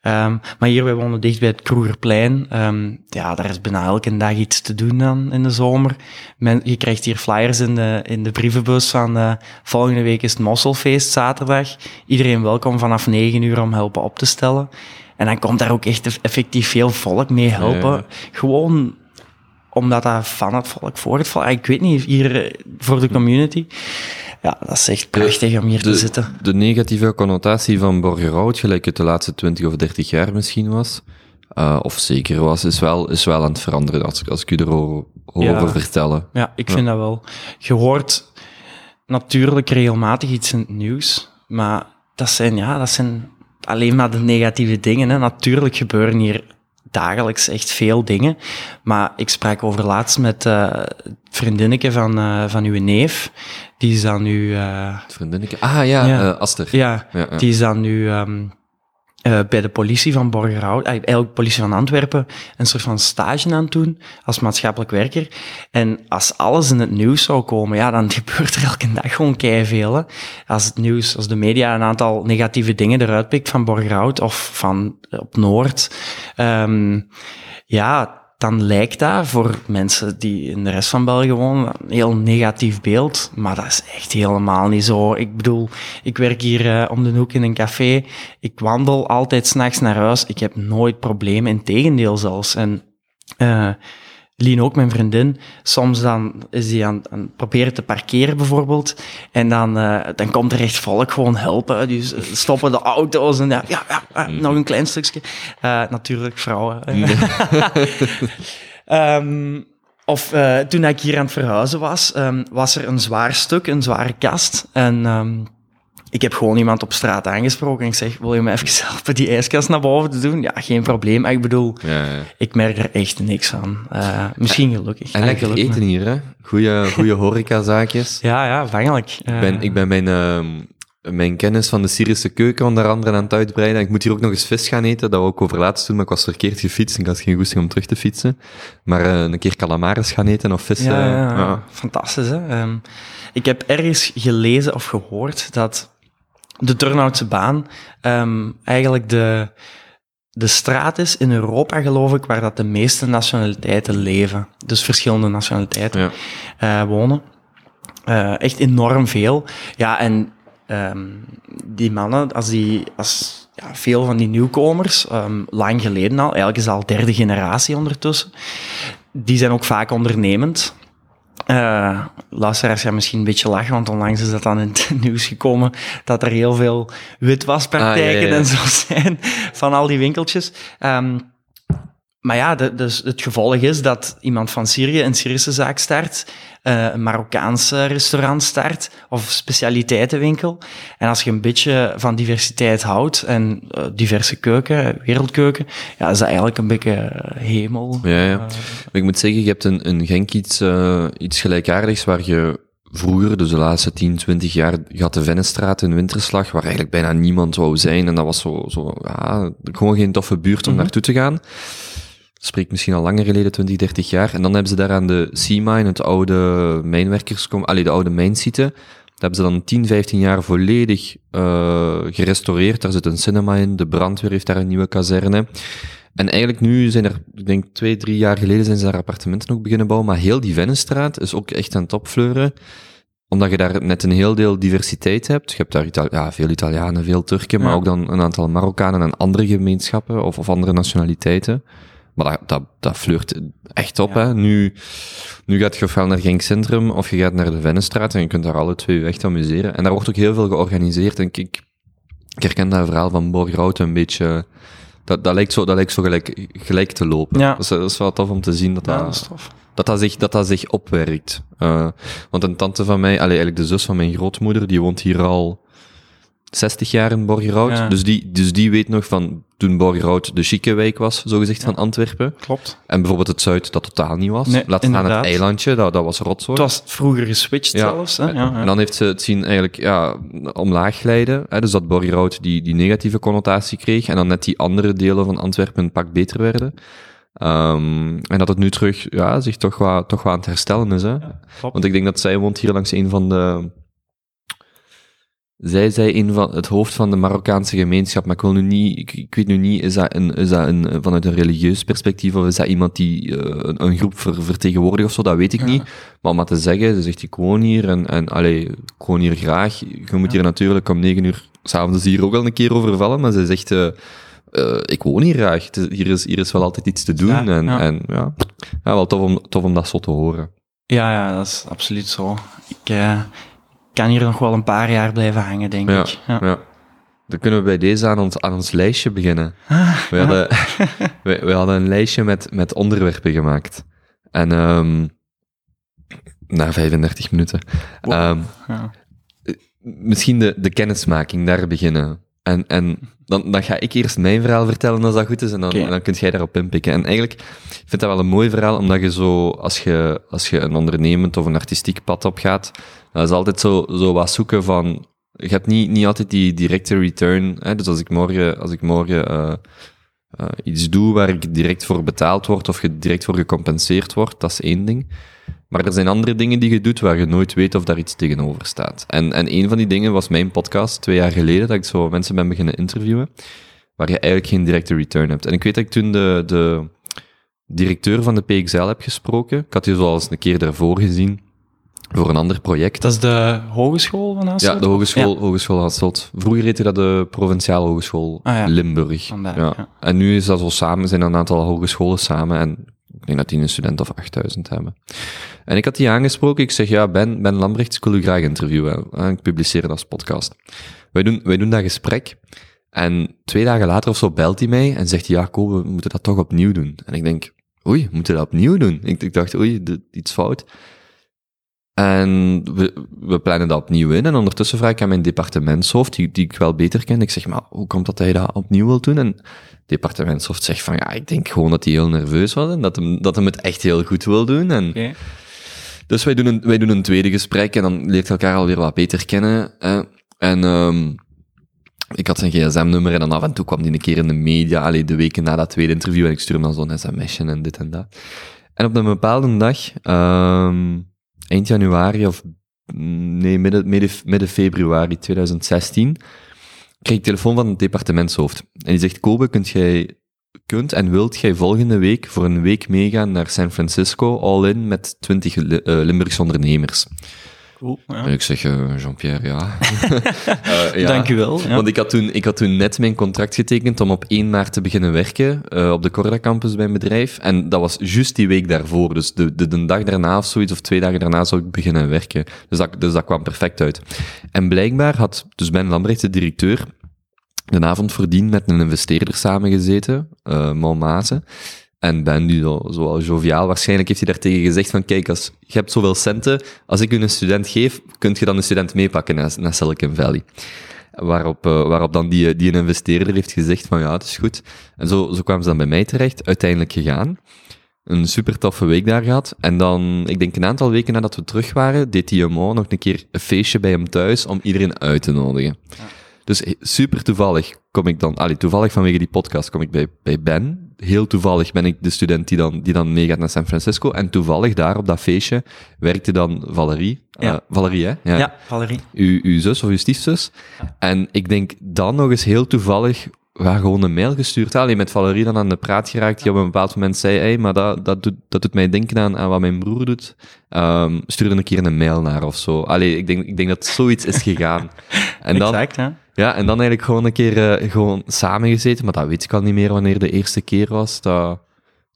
Ehm, maar hier, wij wonen dicht bij het Kroegerplein. Ehm, ja, daar is bijna elke dag iets te doen dan in de zomer. Men, je krijgt hier flyers in de, in de brievenbus van eh, volgende week is het Mosselfeest, zaterdag. Iedereen welkom vanaf 9 uur om helpen op te stellen. En dan komt daar ook echt effectief veel volk mee helpen. Ja. Gewoon omdat dat van het volk, voor het volk, ik weet niet, hier eh, voor de community. Ja, dat is echt prachtig om hier te zitten. de negatieve connotatie van Borgerhout, gelijk het de laatste 20 of 30 jaar misschien was, eh, of zeker was, is wel, is wel aan het veranderen, als, ik- als ik u erover Ja. over vertellen. Ja, ik vind dat wel. Je hoort natuurlijk regelmatig iets in het nieuws, maar dat zijn, ja, dat zijn alleen maar de negatieve dingen. Hè. Natuurlijk gebeuren hier dagelijks echt veel dingen, maar ik sprak over laatst met het vriendinnetje van, eh, van uw neef, die is dan nu... eh, Vriendinnetje. Ah ja, Ja. Aster. ja, Ja, ja. die is dan nu ehm, eh, bij de politie van Borgerhout, eigenlijk politie van Antwerpen, een soort van stage aan het doen als maatschappelijk werker. En als alles in het nieuws zou komen, ja, dan gebeurt er elke dag gewoon veel. Hè. Als het nieuws, als de media een aantal negatieve dingen eruit pikt van Borgerhout of van op Noord, ehm, ja, dan lijkt dat voor mensen die in de rest van België wonen een heel negatief beeld. Maar dat is echt helemaal niet zo. Ik bedoel, ik werk hier eh, om de hoek in een café. Ik wandel altijd s'nachts naar huis. Ik heb nooit problemen, integendeel zelfs. En eh Lien ook, mijn vriendin, soms dan is die aan, aan het proberen te parkeren bijvoorbeeld. En dan, eh, dan komt er echt volk gewoon helpen. Dus stoppen de auto's en ja, ja, ja eh, nog een klein stukje. Eh, natuurlijk vrouwen. Ehm, of eh, toen ik hier aan het verhuizen was, ehm, was er een zwaar stuk, een zware kast. En ehm, ik heb gewoon iemand op straat aangesproken en ik zeg, wil je me even helpen die ijskast naar boven te doen? Ja, geen probleem. Ik bedoel, Ja, ja. ik merk er echt niks aan. Eh, misschien gelukkig. En lekker eten maar- hier, hè. Goeie, goeie horecazaakjes. Ja, ja, vangelijk. Ik ben, ik ben mijn, ehm, mijn kennis van de Syrische keuken onder andere aan het uitbreiden. En ik moet hier ook nog eens vis gaan eten, dat we ook over laatst doen, maar ik was verkeerd gefietst en ik had geen goesting om terug te fietsen. Maar eh, een keer calamares gaan eten of vis. Ja, eh, ja, ja. fantastisch. Hè? Ehm, ik heb ergens gelezen of gehoord dat de Turnhoutse baan ehm, eigenlijk de, de straat is in Europa, geloof ik, waar dat de meeste nationaliteiten leven. Dus verschillende nationaliteiten Ja. eh, wonen. Eh, echt enorm veel. Ja, en ehm, die mannen, als die, als ja, veel van die nieuwkomers, ehm, lang geleden al, eigenlijk is het al derde generatie ondertussen, die zijn ook vaak ondernemend. Eh luisteraars gaan misschien een beetje lachen, want onlangs is dat dan in het nieuws gekomen dat er heel veel witwaspraktijken Ah, ja, ja, ja. en zo zijn van al die winkeltjes. Ehm, maar ja, de, dus het gevolg is dat iemand van Syrië een Syrische zaak start, eh, een Marokkaanse restaurant start of specialiteitenwinkel. En als je een beetje van diversiteit houdt en eh, diverse keuken, wereldkeuken, ja, is dat eigenlijk een beetje eh, hemel. Ja, ja. Ik moet zeggen, je hebt in, in Genk iets, iets gelijkaardigs waar je vroeger, dus de laatste 10, 20 jaar, had de Vennestraat in Winterslag, waar eigenlijk bijna niemand wou zijn. En dat was zo, zo ja, gewoon geen toffe buurt om Mhm. naartoe te gaan. Dat spreekt misschien al langer geleden, 20, 30 jaar. En dan hebben ze daar aan de Sea-Mine, het oude mijnwerkerskom, allee, de oude mijnsite, dat hebben ze dan 10, 15 jaar volledig eh, gerestaureerd. Daar zit een cinema in, de brandweer heeft daar een nieuwe kazerne. En eigenlijk nu zijn er, ik denk twee, drie jaar geleden zijn ze daar appartementen ook beginnen bouwen, maar heel die Vennenstraat is ook echt aan topfleuren omdat je daar net een heel deel diversiteit hebt. Je hebt daar ja, veel Italianen, veel Turken, maar Ja. ook dan een aantal Marokkanen en andere gemeenschappen of, of andere nationaliteiten. Maar dat, dat, dat fleurt echt op. Ja. Hè. Nu, nu gaat je ofwel naar Genk Centrum of je gaat naar de Vennestraat en je kunt daar alle twee echt amuseren. En daar wordt ook heel veel georganiseerd. En ik, ik herken dat verhaal van Borgerhout een beetje... Dat, dat lijkt zo, dat lijkt zo gelijk, gelijk te lopen. Ja. Dat, is, dat is wel tof om te zien dat ja, dat, dat dat zich, dat dat zich opwerkt. Eh, want een tante van mij, allee, eigenlijk de zus van mijn grootmoeder, die woont hier al 60 jaar in Borgerhout. Ja. Dus, die, dus die weet nog van toen Borgerhout de chique wijk was, zogezegd, van Antwerpen. Klopt. En bijvoorbeeld het Zuid, dat totaal niet was. Nee, Laat staan het eilandje, dat, dat was rotzooi. Het was vroeger geswitcht Ja. zelfs. Hè? Ja, ja. En dan heeft ze het zien eigenlijk ja, omlaag glijden. Hè, dus dat Borgerhout die, die negatieve connotatie kreeg. En dan net die andere delen van Antwerpen een pak beter werden. Ehm, en dat het nu terug ja, zich toch wat, toch wat aan het herstellen is. Hè. klopt. Want ik denk dat zij woont hier langs een van de... Zij zei een van het hoofd van de Marokkaanse gemeenschap, maar ik wil nu niet, ik, ik weet nu niet, is dat, een, is dat een, vanuit een religieus perspectief of is dat iemand die eh, een, een groep ver, vertegenwoordigt of zo, dat weet ik Ja. niet. Maar om maar te zeggen, ze zegt ik woon hier en, en allee, ik woon hier graag. Je moet hier natuurlijk om negen uur s'avonds hier ook al een keer overvallen, maar ze zegt, eh, eh, ik woon hier graag. Hier, is, hier is wel altijd iets te doen Ja, en, ja. en ja, ja, wel tof om, tof om dat zo te horen. Ja, ja, dat is absoluut zo. Ik kan hier nog wel een paar jaar blijven hangen, denk Ja, ik. Ja. ja. Dan kunnen we bij deze aan ons, aan ons lijstje beginnen. We hadden, we, we hadden een lijstje met, met onderwerpen gemaakt. En ehm na 35 minuten. Wow. Ehm, Ja. misschien de, de kennismaking, daar beginnen. En, en dan, dan ga ik eerst mijn verhaal vertellen als dat goed is, en dan, en dan kunt jij daarop inpikken. En eigenlijk ik vind dat wel een mooi verhaal, omdat je zo, als je, als je een ondernemend of een artistiek pad opgaat, dat is altijd zo, zo wat zoeken van, je hebt niet, niet altijd die directe return. Hè? Dus als ik morgen, als ik morgen eh, eh, iets doe waar ik direct voor betaald word of je direct voor gecompenseerd wordt, dat is één ding. Maar er zijn andere dingen die je doet waar je nooit weet of daar iets tegenover staat. En, en een van die dingen was mijn podcast twee jaar geleden, dat ik zo mensen ben beginnen interviewen, waar je eigenlijk geen directe return hebt. En ik weet dat ik toen de, de directeur van de PXL heb gesproken. Ik had die zoals een keer daarvoor gezien voor een ander project. Dat is de hogeschool van Ja, Hasselt? de Hogeschool, Hogeschool Hasselt. Vroeger heette dat de Provinciale Hogeschool Ah, ja. Limburg. Vandaar, ja. ja. En nu is dat zo samen, zijn er een aantal hogescholen samen en ik denk dat die een student of 8000 hebben. En ik had die aangesproken, ik zeg, ja, Ben, ben Lambrecht, ik wil u graag interviewen. En ik publiceer het als podcast. Wij doen, wij doen dat gesprek en twee dagen later of zo belt hij mij en zegt ja, we moeten dat toch opnieuw doen. En ik denk, oei, we moeten dat opnieuw doen. Ik, ik dacht, oei, iets fout. En we, we plannen dat opnieuw in. En ondertussen vraag ik aan mijn departementshoofd, die, die ik wel beter ken. Ik zeg, maar hoe komt dat hij dat opnieuw wil doen? En het departementshoofd zegt van, ja, ik denk gewoon dat hij heel nerveus was en dat hem, dat hem het echt heel goed wil doen. En. Dus wij doen, een, wij doen een tweede gesprek en dan leert elkaar alweer wat beter kennen. Hè. En ehm ik had zijn gsm-nummer en dan af en toe kwam die een keer in de media, allee, de weken na dat tweede interview, en ik stuur hem dan zo'n sms'je en dit en dat. En op een bepaalde dag, ehm eind januari of nee, midden, midden, februari 2016, kreeg ik telefoon van het departementshoofd. En die zegt, Kobe, kunt jij kunt en wilt jij volgende week voor een week meegaan naar San Francisco, all in, met 20 Li- eh, Limburgse ondernemers. Ja. En ik zeg, eh, Jean-Pierre, ja. Eh, ja. Dank u wel. Ja. Want ik had, toen, ik had toen net mijn contract getekend om op 1 maart te beginnen werken eh, op de Corda Campus bij een bedrijf. En dat was juist die week daarvoor. Dus de, de, de dag daarna of zoiets, of twee dagen daarna zou ik beginnen werken. Dus dat, dus dat kwam perfect uit. En blijkbaar had dus Ben Lambrecht, de directeur, de avond voordien met een investeerder samengezeten, uh, Malmazen. En Ben, die zo, zo joviaal, waarschijnlijk heeft hij daartegen gezegd van, kijk, als je hebt zoveel centen, als ik u een student geef, kunt je dan een student meepakken naar, naar Silicon Valley. Waarop, uh, waarop dan die, die een investeerder heeft gezegd van, ja, het is goed. En zo, zo kwamen ze dan bij mij terecht, uiteindelijk gegaan. Een super toffe week daar gehad. En dan, ik denk een aantal weken nadat we terug waren, deed TMO nog een keer een feestje bij hem thuis om iedereen uit te nodigen. Ja. Dus super toevallig kom ik dan, allee, toevallig vanwege die podcast kom ik bij, bij Ben. Heel toevallig ben ik de student die dan, die dan meegaat naar San Francisco. En toevallig daar op dat feestje werkte dan Valerie. Ja. Uh, Valerie, hè? Ja, ja Valerie. Uw, uw zus of uw stiefzus. Ja. En ik denk dan nog eens heel toevallig ja, gewoon een mail gestuurd. Alleen met Valerie dan aan de praat geraakt, die op een bepaald moment zei, hey, maar dat, dat, doet, dat doet mij denken aan, aan wat mijn broer doet. Um, stuur er een keer een mail naar of zo. Allee, ik denk, ik denk dat zoiets is gegaan. en dan, exact, hè? Ja, en dan eigenlijk gewoon een keer uh, gewoon samengezeten, maar dat weet ik al niet meer wanneer de eerste keer was. Dat,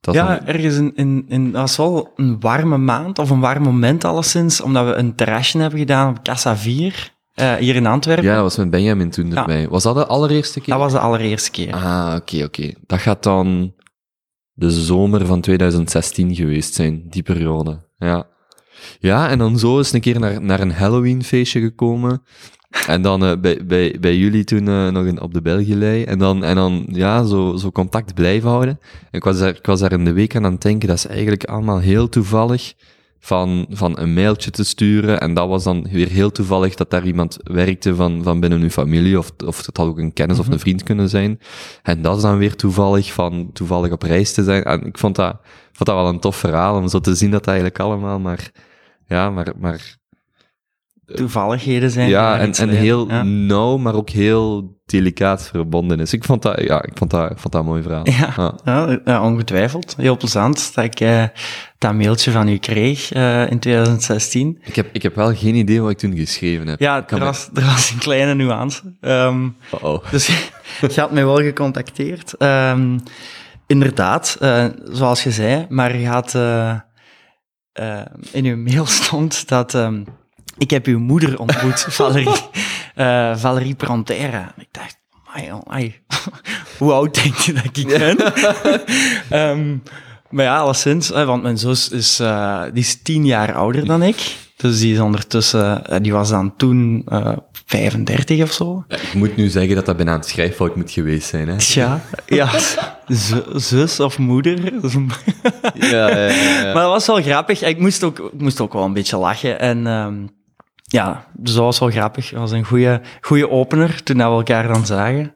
dat ja, ergens in, in, in, dat was wel een warme maand, of een warm moment alleszins, omdat we een terrasje hebben gedaan op Casa 4. Uh, hier in Antwerpen. Ja, dat was met Benjamin toen Ja. erbij. Was dat de allereerste keer? Dat was de allereerste keer. Ah, oké, oké. Dat gaat dan de zomer van 2016 geweest zijn, die periode. Ja. Ja, en dan zo is een keer naar, naar een Halloween-feestje gekomen. En dan uh, bij, bij, bij jullie toen uh, nog in, op de Belgielei. En dan, en dan ja, zo, zo contact blijven houden. En ik was, daar, ik was daar in de week aan aan het denken, dat is eigenlijk allemaal heel toevallig van, van een mailtje te sturen. En dat was dan weer heel toevallig dat daar iemand werkte van, van binnen uw familie. Of, of het had ook een kennis of een vriend kunnen zijn. En dat is dan weer toevallig van toevallig op reis te zijn. En ik vond dat, vond dat wel een tof verhaal om zo te zien dat eigenlijk allemaal maar, ja, maar, maar toevalligheden zijn. Ja, en, en heel ja. nauw, maar ook heel delicaat verbonden is. Ik vond dat, ja, ik vond dat, ik vond dat een mooi verhaal. Ja, ja. ja ongetwijfeld. Heel plezant dat ik uh, dat mailtje van u kreeg uh, in 2016. Ik heb, ik heb wel geen idee wat ik toen geschreven heb. Ja, er was, er was een kleine nuance. Um, uh -oh. Dus je had mij wel gecontacteerd. Um, inderdaad, uh, zoals je zei, maar je had... in uw mail stond dat... Um, ik heb uw moeder ontmoet, Valerie, uh, Valerie Prantera. Ik dacht, amai. hoe oud denk je dat ik ben? um, maar ja, alleszins, want mijn zus is, uh, die is tien jaar ouder dan ik. Dus die is ondertussen, uh, die was dan toen 35 of zo. Ja, ik moet nu zeggen dat dat bijna een schrijffout moet geweest zijn, hè? Ja, ja zus of moeder. ja, ja, ja, ja, Maar dat was wel grappig. Ik moest ook, ik moest ook wel een beetje lachen. En um, ja, dus dat was wel grappig. Dat was een goede, goede opener toen we elkaar dan zagen.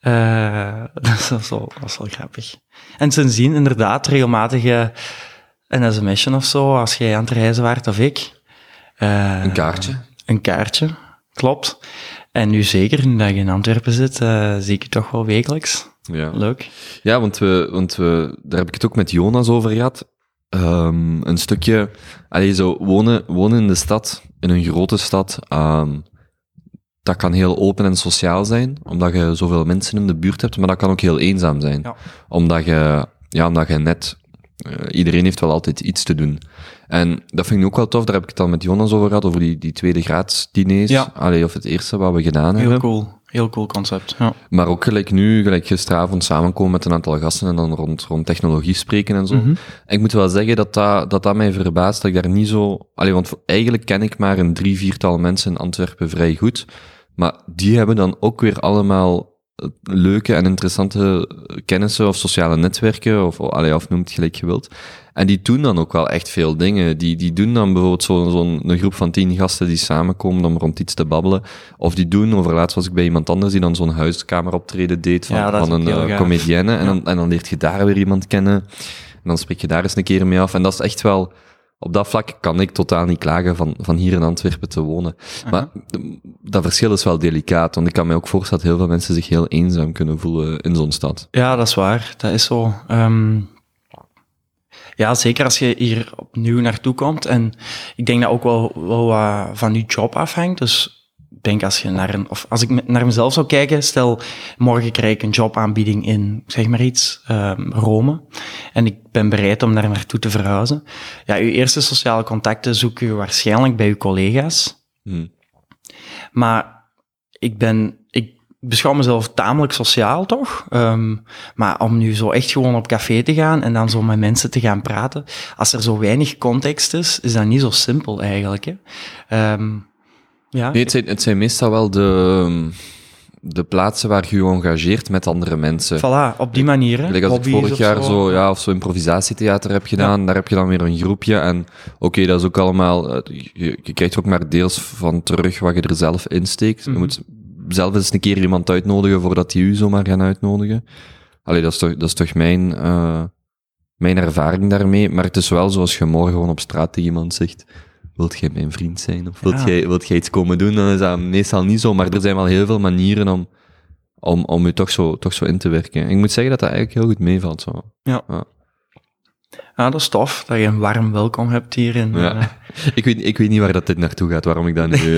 Uh, dat was wel, was wel grappig. En sindsdien inderdaad regelmatig een sms'je of zo, als jij aan het reizen waart of ik. Uh, een kaartje? Een kaartje, klopt. En nu zeker, nu dat je in Antwerpen zit, uh, zie ik je toch wel wekelijks. Ja. Leuk. Ja, want, we, want we, daar heb ik het ook met Jonas over gehad. Um, een stukje, allee, zo wonen, wonen in de stad, in een grote stad, um, dat kan heel open en sociaal zijn, omdat je zoveel mensen in de buurt hebt, maar dat kan ook heel eenzaam zijn. Ja. Omdat je, ja, omdat je net, uh, iedereen heeft wel altijd iets te doen. En dat vind ik ook wel tof, daar heb ik het al met Jonas over gehad, over die, die tweede graadsdiners, ja. allee, of het eerste wat we gedaan heel hebben. Cool. Heel cool concept, ja. Maar ook gelijk nu, gelijk gisteravond samenkomen met een aantal gasten en dan rond, rond technologie spreken en zo. Mhm. Mm -hmm. En ik moet wel zeggen dat dat, dat dat mij verbaast, dat ik daar niet zo... Allee, want eigenlijk ken ik maar een drie, viertal mensen in Antwerpen vrij goed. Maar die hebben dan ook weer allemaal leuke en interessante kennissen of sociale netwerken, of, allee, of noem het gelijk je wilt. En die doen dan ook wel echt veel dingen. Die, die doen dan bijvoorbeeld zo'n zo een groep van tien gasten die samenkomen om rond iets te babbelen. Of die doen, over laatst was ik bij iemand anders die dan zo'n huiskameroptreden deed van, ja, van een uh, comedienne. En, dan, en dan leert je daar weer iemand kennen. En dan spreek je daar eens een keer mee af. En dat is echt wel, op dat vlak kan ik totaal niet klagen van, van hier in Antwerpen te wonen. Maar dat verschil is wel delicaat, want ik kan me ook voorstellen dat heel veel mensen zich heel eenzaam kunnen voelen in zo'n stad. Ja, dat is waar. Dat is zo. Ehm, ja, zeker als je hier opnieuw naartoe komt. En ik denk dat ook wel, wel van je job afhangt. Dus denk als je naar een, of als ik naar mezelf zou kijken, stel morgen krijg ik een jobaanbieding in, zeg maar iets, um, Rome. En ik ben bereid om daar naartoe te verhuizen. Ja, je eerste sociale contacten zoek je waarschijnlijk bij je collega's. Hmm. Maar ik ben, ik beschouw mezelf tamelijk sociaal, toch? Um, maar om nu zo echt gewoon op café te gaan en dan zo met mensen te gaan praten, als er zo weinig context is, is dat niet zo simpel eigenlijk. Hè? Um, ja. Nee, het zijn, het zijn meestal wel de, de plaatsen waar je je engageert met andere mensen. Voilà, op die manier. Hè? Like als ik vorig jaar zo, zo, ja, of zo improvisatietheater heb gedaan, ja. daar heb je dan weer een groepje. En oké, okay, dat is ook allemaal, je, je krijgt ook maar deels van terug wat je er zelf insteekt. Mm -hmm. Je moet zelf eens een keer iemand uitnodigen voordat die u zomaar gaan uitnodigen. Allee, dat is toch, dat is toch mijn, uh, mijn ervaring daarmee. Maar het is wel zoals je morgen gewoon op straat tegen iemand zegt, wilt jij mijn vriend zijn? Of wilt, ja. jij, wilt jij iets komen doen? Dan is dat meestal niet zo, maar er zijn wel heel veel manieren om, om, om je toch zo, toch zo in te werken. ik moet zeggen dat dat eigenlijk heel goed meevalt. Zo. Ja. ja. Ja, dat is tof, dat je een warm welkom hebt hier. In, ja. uh... ik, weet, ik weet niet waar dat dit naartoe gaat, waarom ik dat nu...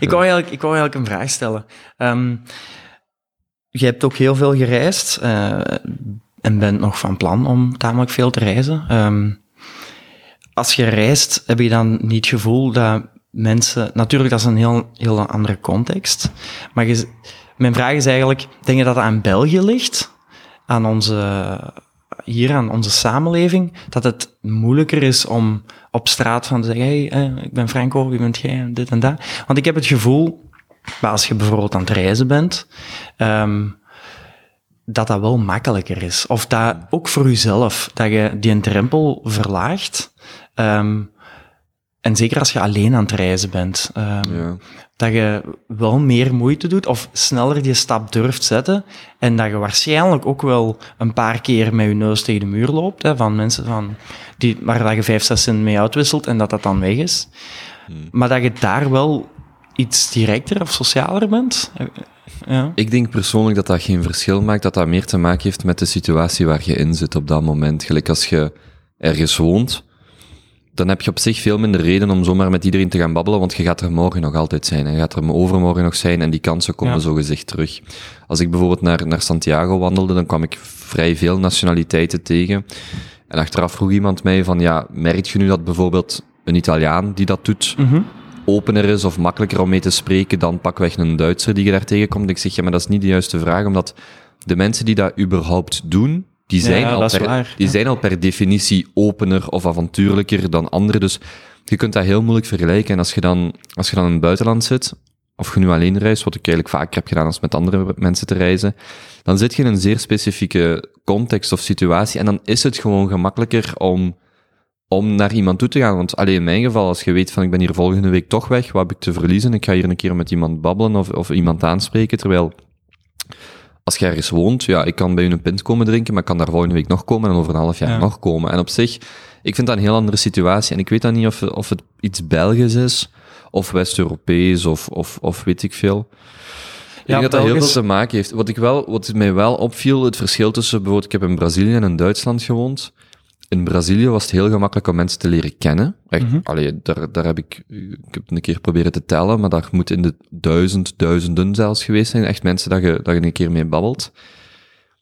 ik, wou eigenlijk, ik wou eigenlijk een vraag stellen. Um, je hebt ook heel veel gereisd uh, en bent nog van plan om tamelijk veel te reizen. Um, als je reist, heb je dan niet het gevoel dat mensen... Natuurlijk, dat is een heel, heel andere context. Maar mijn vraag is eigenlijk, denk je dat dat aan België ligt? Aan onze hier aan onze samenleving, dat het moeilijker is om op straat van te zeggen, hey, eh, ik ben Franco, wie bent jij, dit en dat. Want ik heb het gevoel, als je bijvoorbeeld aan het reizen bent, um, dat dat wel makkelijker is. Of dat ook voor jezelf, dat je die drempel verlaagt. Um, en zeker als je alleen aan het reizen bent. Um, ja. Dat je wel meer moeite doet of sneller die stap durft zetten. En dat je waarschijnlijk ook wel een paar keer met je neus tegen de muur loopt. Hè, van mensen van die, waar dat je vijf, zes cent mee uitwisselt en dat dat dan weg is. Hmm. Maar dat je daar wel iets directer of socialer bent. Ja. Ik denk persoonlijk dat dat geen verschil maakt. Dat dat meer te maken heeft met de situatie waar je in zit op dat moment. Gelijk als je ergens woont dan heb je op zich veel minder reden om zomaar met iedereen te gaan babbelen, want je gaat er morgen nog altijd zijn. En je gaat er overmorgen nog zijn en die kansen komen ja. zo gezegd terug. Als ik bijvoorbeeld naar, naar Santiago wandelde, dan kwam ik vrij veel nationaliteiten tegen. En achteraf vroeg iemand mij van, ja, merk je nu dat bijvoorbeeld een Italiaan die dat doet, mm -hmm. opener is of makkelijker om mee te spreken dan pakweg een Duitser die je daar tegenkomt? Ik zeg, ja, maar dat is niet de juiste vraag, omdat de mensen die dat überhaupt doen, die zijn, ja, al, per, waar, die zijn al per definitie opener of avontuurlijker dan anderen. Dus je kunt dat heel moeilijk vergelijken. En als je dan, als je dan in het buitenland zit, of je nu alleen reist, wat ik eigenlijk vaak heb gedaan als met andere mensen te reizen, dan zit je in een zeer specifieke context of situatie. En dan is het gewoon gemakkelijker om, om naar iemand toe te gaan. Want alleen in mijn geval, als je weet van ik ben hier volgende week toch weg, wat heb ik te verliezen? Ik ga hier een keer met iemand babbelen of, of iemand aanspreken, terwijl als je ergens woont, ja, ik kan bij u een pint komen drinken, maar ik kan daar volgende week nog komen en over een half jaar ja. nog komen. En op zich, ik vind dat een heel andere situatie. En ik weet dan niet of, of het iets Belgisch is, of West-Europees, of, of, of weet ik veel. Ik ja, denk dat dat heel veel te maken heeft. Wat, ik wel, wat mij wel opviel, het verschil tussen bijvoorbeeld, ik heb in Brazilië en in Duitsland gewoond in Brazilië was het heel gemakkelijk om mensen te leren kennen. Echt, mm -hmm. allee, daar, daar heb ik, ik heb een keer proberen te tellen, maar daar moet in de duizend, duizenden zelfs geweest zijn. Echt mensen dat je, dat je een keer mee babbelt.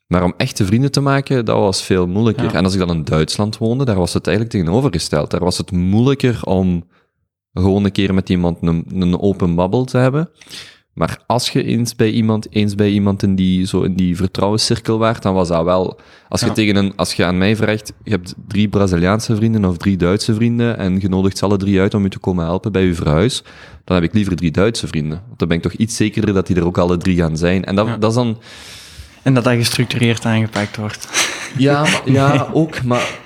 Maar om echte vrienden te maken, dat was veel moeilijker. Ja. En als ik dan in Duitsland woonde, daar was het eigenlijk tegenovergesteld. Daar was het moeilijker om gewoon een keer met iemand een, een open babbel te hebben. Maar als je eens bij iemand, eens bij iemand in die, zo in die vertrouwenscirkel waart, dan was dat wel, als je ja. tegen een, als je aan mij vraagt, je hebt drie Braziliaanse vrienden of drie Duitse vrienden en je nodigt ze alle drie uit om je te komen helpen bij je verhuis, dan heb ik liever drie Duitse vrienden. Want dan ben ik toch iets zekerder dat die er ook alle drie gaan zijn. En dat, ja. dat is dan... En dat dat gestructureerd aangepakt wordt. Ja, ja, ook, maar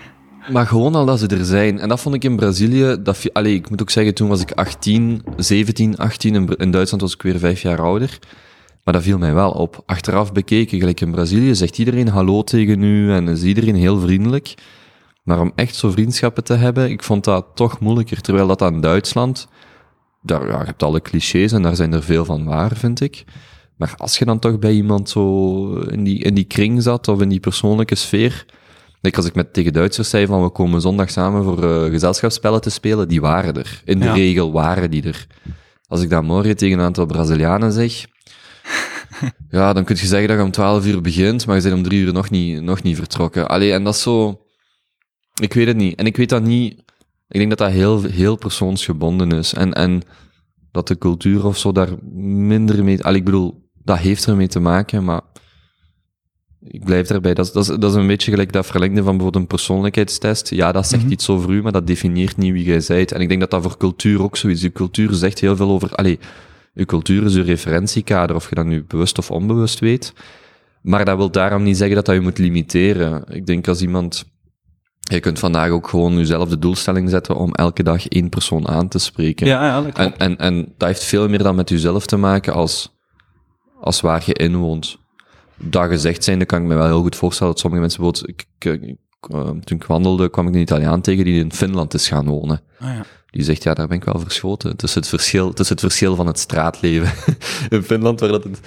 maar gewoon al dat ze er zijn. En dat vond ik in Brazilië. Dat, allee, ik moet ook zeggen, toen was ik 18, 17, 18. In, Duitsland was ik weer vijf jaar ouder. Maar dat viel mij wel op. Achteraf bekeken, gelijk in Brazilië, zegt iedereen hallo tegen u en is iedereen heel vriendelijk. Maar om echt zo vriendschappen te hebben, ik vond dat toch moeilijker. Terwijl dat aan Duitsland, daar, ja, je hebt alle clichés en daar zijn er veel van waar, vind ik. Maar als je dan toch bij iemand zo in die, in die kring zat of in die persoonlijke sfeer, Als ik met tegen Duitsers zei van we komen zondag samen voor uh, gezelschapsspellen te spelen, die waren er. In de Ja. regel waren die er. Als ik dat morgen tegen een aantal Brazilianen zeg, ja, dan kun je zeggen dat je om 12 uur begint, maar je bent om drie uur nog niet, nog niet vertrokken. Allee, en dat is zo... Ik weet het niet. En ik weet dat niet... Ik denk dat dat heel, heel persoonsgebonden is. En, en dat de cultuur of zo daar minder mee... Allee, ik bedoel, dat heeft ermee te maken, maar ik blijf daarbij. Dat is, dat, is, dat is een beetje gelijk dat verlengde van bijvoorbeeld een persoonlijkheidstest. Ja, dat zegt Mhm. iets over u, maar dat definieert niet wie jij bent. En ik denk dat dat voor cultuur ook zo is. Je cultuur zegt heel veel over... Allee, je cultuur is je referentiekader, of je dat nu bewust of onbewust weet. Maar dat wil daarom niet zeggen dat dat je moet limiteren. Ik denk als iemand... Je kunt vandaag ook gewoon jezelf de doelstelling zetten om elke dag één persoon aan te spreken. Ja, ja, dat. En, en, en dat heeft veel meer dan met jezelf te maken als, als waar je in woont. Dat gezegd zijnde kan ik me wel heel goed voorstellen dat sommige mensen bijvoorbeeld... Ik, eh, toen ik wandelde kwam ik een Italiaan tegen die in Finland is gaan wonen. Ah, ja. Die zegt, ja, daar ben ik wel verschoten. Tussen het verschil, tussen het verschil van het straatleven in Finland, waar dat het,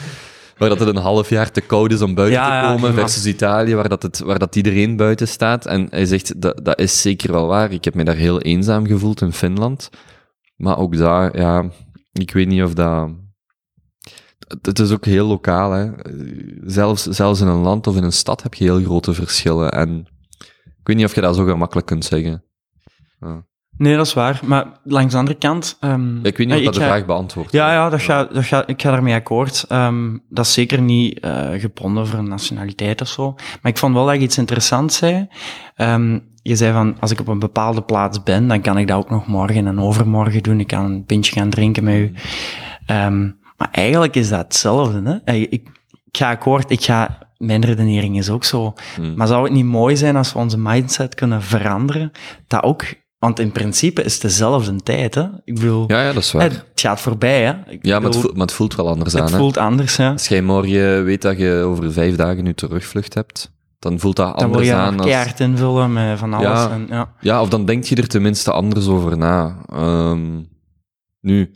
waar dat het een half jaar te koud is om buiten Ja, te komen, ja. versus Italië, waar dat, het, waar dat iedereen buiten staat. En hij zegt, dat, dat is zeker wel waar. Ik heb me daar heel eenzaam gevoeld in Finland. Maar ook daar, ja, ik weet niet of dat... Het- is ook heel lokaal, hè. Zelfs, zelfs in een land of in een stad heb je heel grote verschillen. En ik weet niet of je dat zo gemakkelijk kunt zeggen. Ja. Nee, dat is waar. Maar langs de andere kant... ehm, Ik weet niet of dat de ga- vraag beantwoordt. Ja, ja, dat ga, dat ga, ik ga daarmee akkoord. Ehm, dat is zeker niet eh gebonden voor een nationaliteit of zo. Maar ik vond wel dat je iets interessants zei. Ehm, je zei van, als ik op een bepaalde plaats ben, dan kan ik dat ook nog morgen en overmorgen doen. Ik kan een pintje gaan drinken met u. Ehm, maar eigenlijk is dat hetzelfde. Hè? Eh, Ik, ik ga akkoord, ik ga... Mijn redenering is ook zo. Hmm. Maar zou het niet mooi zijn als we onze mindset kunnen veranderen? Dat ook... Want in principe is het dezelfde tijd, hè? Ik bedoel... Ja, ja, dat is Eh, waar. Het gaat voorbij, hè? Ik Ja, maar het, bedoel, voelt, maar het voelt wel anders aan. het Hè? voelt anders, hè? Als jij morgen weet dat je over vijf dagen nu terugvlucht hebt, dan voelt dat Dan anders je aan. nog Als, invullen met van alles. Ja. En, ja. ja, of dan denk je er tenminste anders over na. Ehm, nu,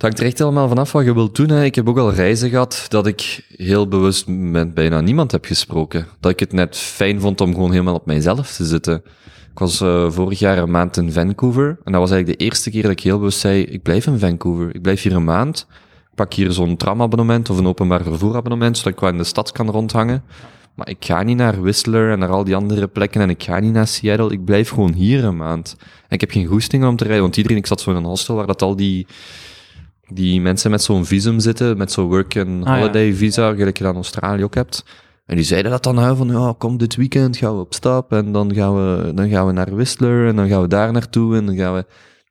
het hangt er echt helemaal vanaf wat je wilt doen. Hè. Ik heb ook al reizen gehad dat ik heel bewust met bijna niemand heb gesproken. Dat ik het net fijn vond om gewoon helemaal op mijzelf te zitten. Ik was eh, vorig jaar een maand in Vancouver. En dat was eigenlijk de eerste keer dat ik heel bewust zei, ik blijf in Vancouver. Ik blijf hier een maand. Pak hier zo'n tramabonnement of een openbaar vervoerabonnement, zodat ik wel in de stad kan rondhangen. Maar ik ga niet naar Whistler en naar al die andere plekken en ik ga niet naar Seattle. Ik blijf gewoon hier een maand. En ik heb geen goesting om te rijden, want iedereen, ik zat zo in een hostel waar dat al die, die mensen met zo'n visum zitten, met zo'n work and Ah, ja. holiday visa, gelijk je dat in Australië ook hebt. En die zeiden dat dan van, ja, kom dit weekend gaan we op stap en dan gaan we, dan gaan we naar Whistler en dan gaan we daar naartoe en dan gaan we...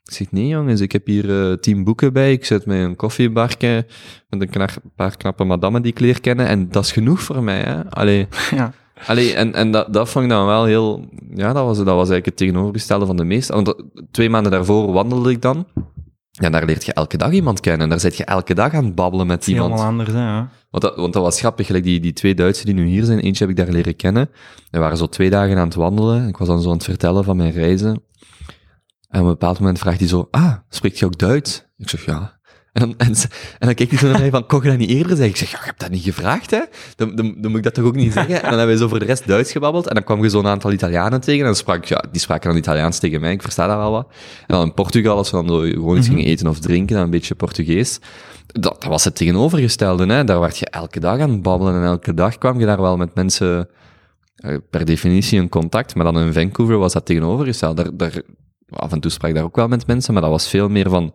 Ik zeg, nee jongens, ik heb hier eh, tien boeken bij, ik zet met een koffiebarke met een knar- paar knappe madammen die ik leer kennen en dat is genoeg voor mij, hè. Allee, Ja. Allee, en, en dat, dat vond ik dan wel heel... Ja, dat was, dat was eigenlijk het tegenovergestelde van de meeste. Want dat- twee maanden daarvoor wandelde ik dan. Ja, daar leert je elke dag iemand kennen. En daar zit je elke dag aan het babbelen met iemand. helemaal anders, hè? Ja. Want dat, want dat was grappig, gelijk die, die twee Duitsers die nu hier zijn, eentje heb ik daar leren kennen. We waren zo twee dagen aan het wandelen. Ik was dan zo aan het vertellen van mijn reizen. En op een bepaald moment vraagt hij zo, ah, spreekt je ook Duits? Ik zeg, ja. En dan, en, en dan kijkt hij zo naar mij van, kon je dat niet eerder zeggen? Ik zeg, ja, je hebt dat niet gevraagd, hè? Dan, dan, dan moet ik dat toch ook niet zeggen? En dan hebben we zo voor de rest Duits gebabbeld. En dan kwam je zo'n aantal Italianen tegen. En dan sprak, ik- ja, die spraken dan Italiaans tegen mij. Ik versta dat wel wat. En dan in Portugal, als we dan zo gewoon iets Mhm. gingen eten of drinken, dan een beetje Portugees. Dat, dat was het tegenovergestelde, hè. Daar werd je elke dag aan het babbelen. En elke dag kwam je daar wel met mensen eh, per definitie in contact. Maar dan in Vancouver was dat tegenovergesteld. Daar, daar, af en toe sprak ik daar ook wel met mensen, maar dat was veel meer van...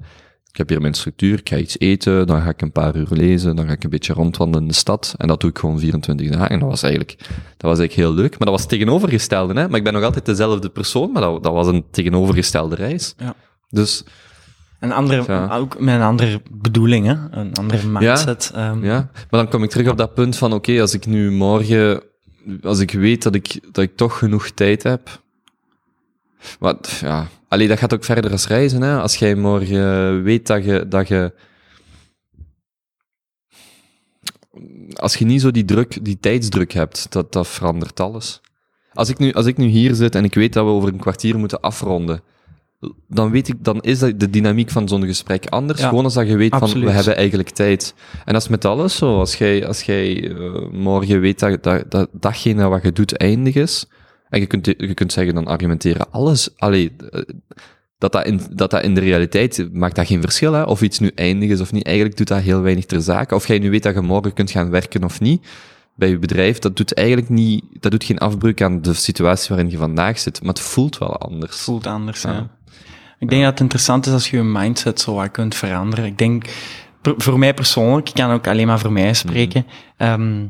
Ik heb hier mijn structuur, ik ga iets eten, dan ga ik een paar uur lezen, dan ga ik een beetje rondwandelen in de stad. En dat doe ik gewoon 24 dagen. En dat was eigenlijk, dat was eigenlijk heel leuk. Maar dat was het tegenovergestelde, hè. Maar ik ben nog altijd dezelfde persoon, maar dat, dat was een tegenovergestelde reis. Ja. Dus, Een andere, Ja. ook met een andere bedoeling, hè? Een andere mindset. ehm. ja. Maar dan kom ik terug op dat punt van, oké, als ik nu morgen, als ik weet dat ik, dat ik toch genoeg tijd heb, wat, ja, allee, dat gaat ook verder als reizen, hè. Als jij morgen weet dat je, dat je, als je niet zo die druk, die tijdsdruk hebt, dat, dat verandert alles. Als ik, nu, als ik nu hier zit en ik weet dat we over een kwartier moeten afronden, dan weet ik, dan is dat de dynamiek van zo'n gesprek anders. Ja, gewoon als dat je weet absoluut. van, we hebben eigenlijk tijd. En dat is met alles zo. Als jij, als jij eh, morgen weet dat, dat, dat datgene wat je doet eindig is, en je kunt, je kunt zeggen, dan argumenteren alles, allee, eh, dat dat, in, dat dat in de realiteit maakt dat geen verschil, hè? of iets nu eindig is of niet. Eigenlijk doet dat heel weinig ter zake. Of jij nu weet dat je morgen kunt gaan werken of niet, bij je bedrijf, dat doet eigenlijk niet, dat doet geen afbreuk aan de situatie waarin je vandaag zit, maar het voelt wel anders. voelt anders, Ja. ja. Ik denk dat het interessant is als je je mindset zo wat kunt veranderen. Ik denk, voor mij persoonlijk, ik kan ook alleen maar voor mij spreken, ehm,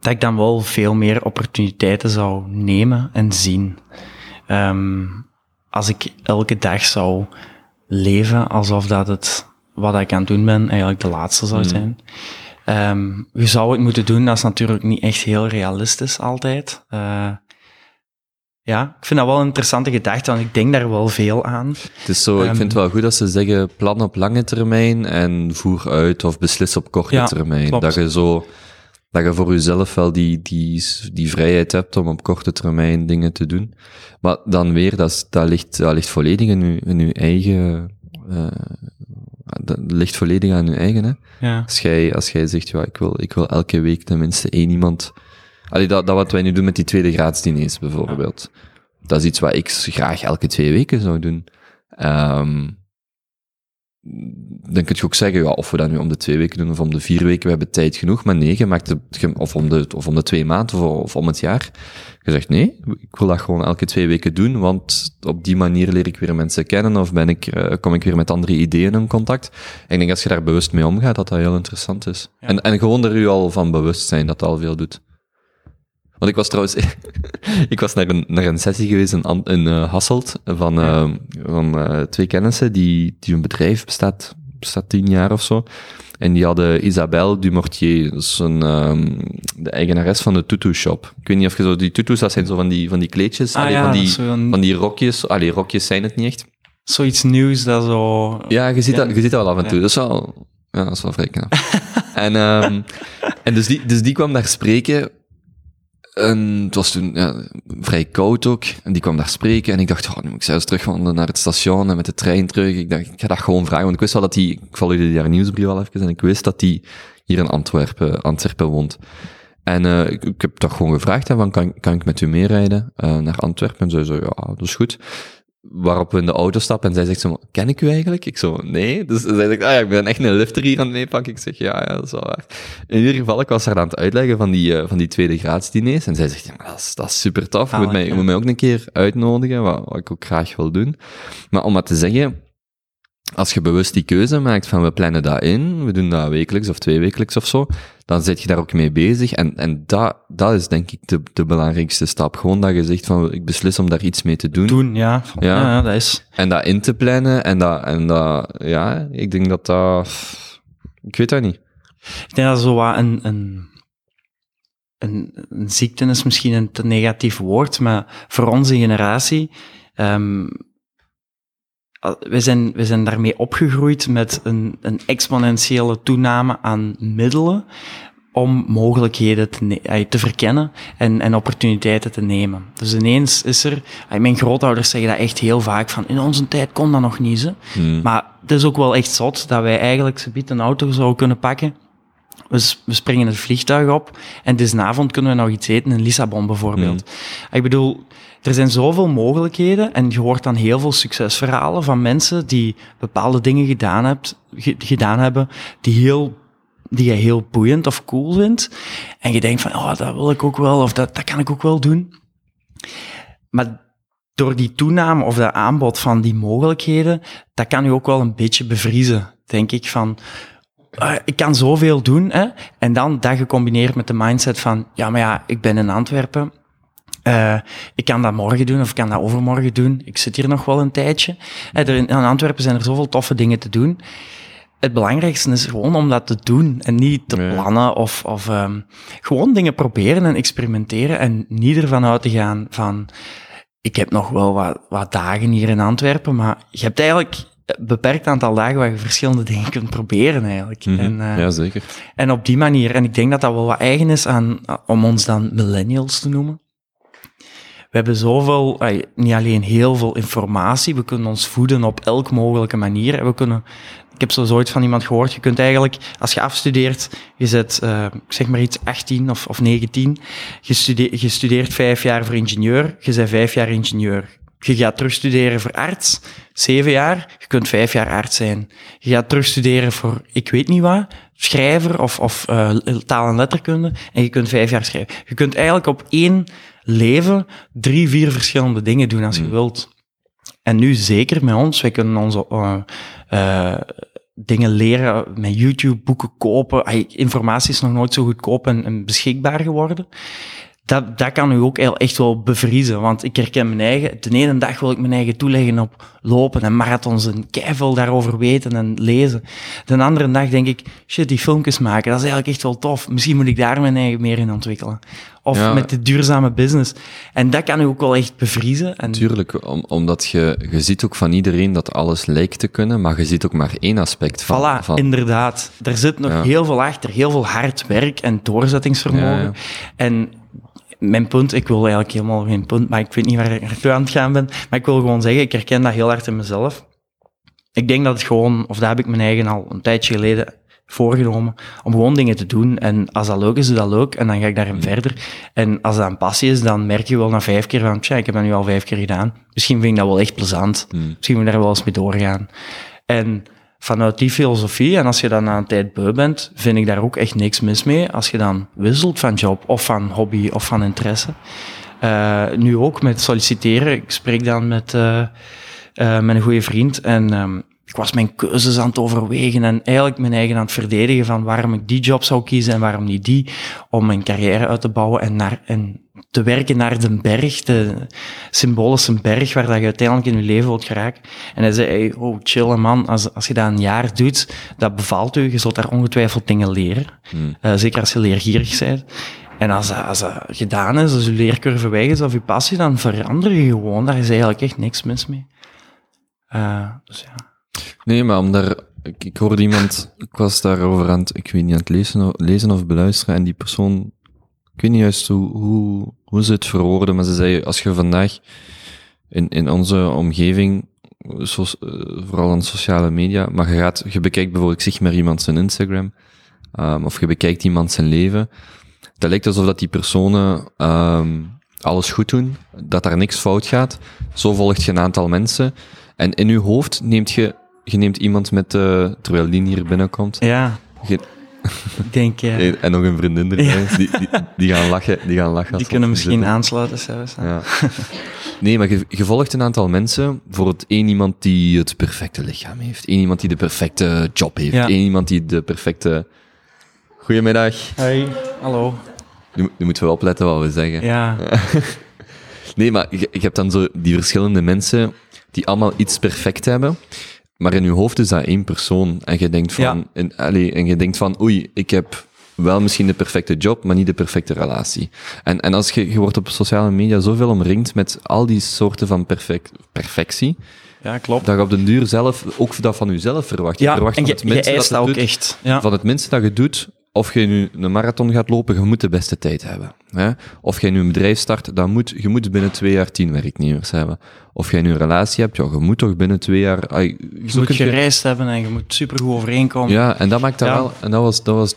dat ik dan wel veel meer opportuniteiten zou nemen en zien. Ehm, als ik elke dag zou leven alsof dat het, wat ik aan het doen ben, eigenlijk de laatste zou Mhm. zijn. Ehm, je zou het moeten doen, dat is natuurlijk niet echt heel realistisch altijd. Eh, ja, ik vind dat wel een interessante gedachte, want ik denk daar wel veel aan. Het is zo, ik Ehm, vind het wel goed dat ze zeggen plan op lange termijn en voer uit of beslis op korte Ja, termijn. klopt. Dat je zo, dat je voor jezelf wel die, die, die vrijheid hebt om op korte termijn dingen te doen. Maar dan weer, dat, is, dat, ligt, dat ligt volledig in je, in je eigen, eh, dat ligt volledig aan je eigen, hè. Ja. Als jij, als jij zegt, ja, ik wil, ik wil elke week tenminste één iemand... Allee, dat, dat wat wij nu doen met die tweede graadsdiners bijvoorbeeld. Dat is iets wat ik graag elke twee weken zou doen. Ehm dan kun je ook zeggen, ja, of we dat nu om de twee weken doen of om de vier weken, we hebben tijd genoeg. Maar nee, je maakt het, of, om de, of om de twee maanden of, of om het jaar. Je zegt, nee, ik wil dat gewoon elke twee weken doen, want op die manier leer ik weer mensen kennen of ben ik, eh, kom ik weer met andere ideeën in contact. En ik denk als je daar bewust mee omgaat, dat dat heel interessant is. Ja. En, en gewoon er u al van bewust zijn dat dat al veel doet. Want ik was trouwens, ik was naar een, naar een sessie geweest in, in eh, Hasselt van, eh, van eh, twee kennissen die, die een bedrijf bestaat, bestaat tien jaar of zo. En die hadden Isabelle Dumortier, is een, ehm, de eigenares van de Tutu Shop. Ik weet niet of je zo, die tutus, dat zijn zo van die, van die kleedjes, Ah allee, ja, van, die, van die rokjes. Allee, rokjes zijn het niet echt. zoiets nieuws dat zo... Ja, je ziet, Ja. Dat, je ziet dat wel af en toe. Ja. Dat is wel, ja, dat is wel vrij knap. en, ehm, en dus, die, dus die kwam daar spreken. En het was toen ja, vrij koud ook. En die kwam daar spreken. En ik dacht, oh, nu moet ik zelfs terugwandelen naar het station en met de trein terug. Ik dacht, ik ga dat gewoon vragen. Want ik wist wel dat die, ik volgde die haar nieuwsbrief al even. En ik wist dat die hier in Antwerpen, Antwerpen woont. En eh, ik, heb toch gewoon gevraagd, van, kan, kan ik met u meerijden eh, naar Antwerpen? En zei, ja, dat is goed. Waarop we in de auto stappen en zij zegt zo, ken ik u eigenlijk? Ik zo, nee. Dus zij zegt, ah ja, ik ben echt een lifter hier aan het meepakken. Ik zeg, ja, ja, dat is wel waar. In ieder geval, ik was haar aan het uitleggen van die, eh, van die tweede graadsdiners. En zij zegt, ja, dat is, dat is super tof. Je moet, Zalig, mij, je moet mij ook een keer uitnodigen, wat, wat ik ook graag wil doen. Maar om maar te zeggen, als je bewust die keuze maakt van we plannen dat in, we doen dat wekelijks of twee wekelijks of zo, dan zit je daar ook mee bezig. En, en dat, dat is denk ik de, de belangrijkste stap. Gewoon dat je zegt van ik beslis om daar iets mee te doen. Doen, ja. Ja. ja. dat is... En dat in te plannen. En dat, en dat, ja, ik denk dat dat, ik weet dat niet. Ik denk dat zo wat een, een, een, een ziekte is misschien een te negatief woord, maar voor onze generatie, ehm, al- we, zijn, we zijn daarmee opgegroeid met een, een exponentiële toename aan middelen om mogelijkheden te, te verkennen en, en opportuniteiten te nemen. Dus ineens is er, mijn grootouders zeggen dat echt heel vaak, van in onze tijd kon dat nog niet, ze. Hmm. Maar het is ook wel echt zot dat wij eigenlijk zometeen een auto zouden kunnen pakken. We, we springen het vliegtuig op en desnavond kunnen we nog iets eten in Lissabon bijvoorbeeld. Ik bedoel, er zijn zoveel mogelijkheden en je hoort dan heel veel succesverhalen van mensen die bepaalde dingen gedaan, hebt, ge- gedaan hebben die, heel, die je heel boeiend of cool vindt. En je denkt van, oh, dat wil ik ook wel of dat, dat kan ik ook wel doen. Maar door die toename of dat aanbod van die mogelijkheden, dat kan u ook wel een beetje bevriezen, denk ik, van... eh, ik kan zoveel doen, hè? en dan dat gecombineerd met de mindset van, ja, maar ja, ik ben in Antwerpen, eh, ik kan dat morgen doen of ik kan dat overmorgen doen. Ik zit hier nog wel een tijdje. Eh, er in, Antwerpen zijn er zoveel toffe dingen te doen. Het belangrijkste is gewoon om dat te doen en niet te plannen of, of ehm, gewoon dingen proberen en experimenteren en niet ervan uit te gaan van ik heb nog wel wat, wat dagen hier in Antwerpen, maar je hebt eigenlijk een beperkt aantal dagen waar je verschillende dingen kunt proberen eigenlijk. Mhm. en, eh, ja, zeker. en op die manier, en ik denk dat dat wel wat eigen is aan, om ons dan millennials te noemen. We hebben zoveel, niet alleen heel veel informatie, we kunnen ons voeden op elk mogelijke manier. We kunnen, ik heb zo zoiets van iemand gehoord, je kunt eigenlijk, als je afstudeert, je zet, ik zeg maar iets, 18 of, of 19, je, studeert, je studeert vijf jaar voor ingenieur, je bent vijf jaar ingenieur. Je gaat terugstuderen voor arts, zeven jaar, je kunt vijf jaar arts zijn. Je gaat terugstuderen voor, ik weet niet wat, schrijver of, of uh, taal- en letterkunde, en je kunt vijf jaar schrijven. Je kunt eigenlijk op één leven drie, vier verschillende dingen doen als je wilt. En nu zeker met ons, wij kunnen onze uh, uh, dingen leren met YouTube, boeken kopen. Informatie is nog nooit zo goedkoop en, en beschikbaar geworden dat, dat kan u ook echt wel bevriezen. Want ik herken mijn eigen. De ene dag wil ik mijn eigen toeleggen op lopen en marathons en keiveel daarover weten en lezen. De andere dag denk ik, shit, die filmpjes maken, dat is eigenlijk echt wel tof. Misschien moet ik daar mijn eigen meer in ontwikkelen. Of met de duurzame business. En dat kan u ook wel echt bevriezen. En... Tuurlijk, om, omdat je, je ziet ook van iedereen dat alles lijkt te kunnen, maar je ziet ook maar één aspect van. Voilà, van... inderdaad. Er zit nog heel veel achter, heel veel hard werk en doorzettingsvermogen. En mijn punt, ik wil eigenlijk helemaal geen punt, maar ik weet niet waar ik naartoe aan het gaan ben. Maar ik wil gewoon zeggen, ik herken dat heel hard in mezelf. Ik denk dat het gewoon, of daar heb ik mijn eigen al een tijdje geleden voorgenomen, om gewoon dingen te doen. En als dat leuk is, is dat leuk. En dan ga ik daarin mm. verder. En als dat een passie is, dan merk je wel na vijf keer van, tja, ik heb dat nu al vijf keer gedaan. Misschien vind ik dat wel echt plezant. Mm. Misschien moet ik daar wel eens mee doorgaan. En vanuit die filosofie, en als je dan na een tijd beu bent, vind ik daar ook echt niks mis mee. Als je dan wisselt van job, of van hobby, of van interesse. Uh, nu ook met solliciteren. Ik spreek dan met, uh, een goede vriend en um, ik was mijn keuzes aan het overwegen en eigenlijk mijn eigen aan het verdedigen van waarom ik die job zou kiezen en waarom niet die, om mijn carrière uit te bouwen en, naar, en te werken naar de berg, de symbolische berg waar dat je uiteindelijk in je leven wilt geraken. En hij zei, hey, oh, chill man, als, als je dat een jaar doet, dat bevalt u, je zult daar ongetwijfeld dingen leren. Hmm. Uh, zeker als je leergierig bent. En als dat, als dat gedaan is, als je leercurve weg is of je passie, dan verander je gewoon. Daar is eigenlijk echt niks mis mee. Uh, dus ja. Nee, maar om daar, ik, ik hoorde iemand, ik was daarover aan het, ik weet niet, aan het lezen, lezen of beluisteren, en die persoon, ik weet niet juist hoe, hoe, hoe ze het verwoorden, maar ze zei, als je vandaag in, in onze omgeving, so, uh, vooral aan sociale media, maar je gaat, je bekijkt bijvoorbeeld, ik zeg maar iemand zijn Instagram, um, of je bekijkt iemand zijn leven, dat lijkt alsof dat die personen um, alles goed doen, dat daar niks fout gaat. Zo volgt je een aantal mensen. En in je hoofd neemt je je neemt iemand met, uh, terwijl Lien hier binnenkomt. Ja. ik denk, ja. En nog een vriendin erbij. Die, die, die, gaan lachen. Die, gaan lachen die kunnen misschien aansluiten zelfs. Ja. Nee, maar je, je, volgt een aantal mensen. Voor het één iemand die het perfecte lichaam heeft. één iemand die de perfecte job heeft. Ja. één iemand die de perfecte... Goedemiddag. Hoi, hallo. Nu, nu moeten we opletten wat we zeggen. Ja. nee, maar je, je hebt dan zo die verschillende mensen die allemaal iets perfect hebben. Maar in je hoofd is dat één persoon. En je denkt van, ja. en, allez, en je denkt van, oei, ik heb wel misschien de perfecte job, maar niet de perfecte relatie. En, en als je, je wordt op sociale media zoveel omringd met al die soorten van perfect, perfectie. Ja, klopt. Dat je op den duur zelf ook dat van jezelf verwacht. Ja, je verwacht en je, van het je dat, ook doet, echt. Ja. Van het minste dat je doet, of je nu een marathon gaat lopen, je moet de beste tijd hebben. Hè? Of je nu een bedrijf start, dan moet, je moet binnen twee jaar tien werknemers hebben. Of je nu een relatie hebt, ja, je moet toch binnen twee jaar... Je moet gereisd hebben en je moet supergoed overeenkomen. Ja, en dat maakt dat wel... En dat was, dat was,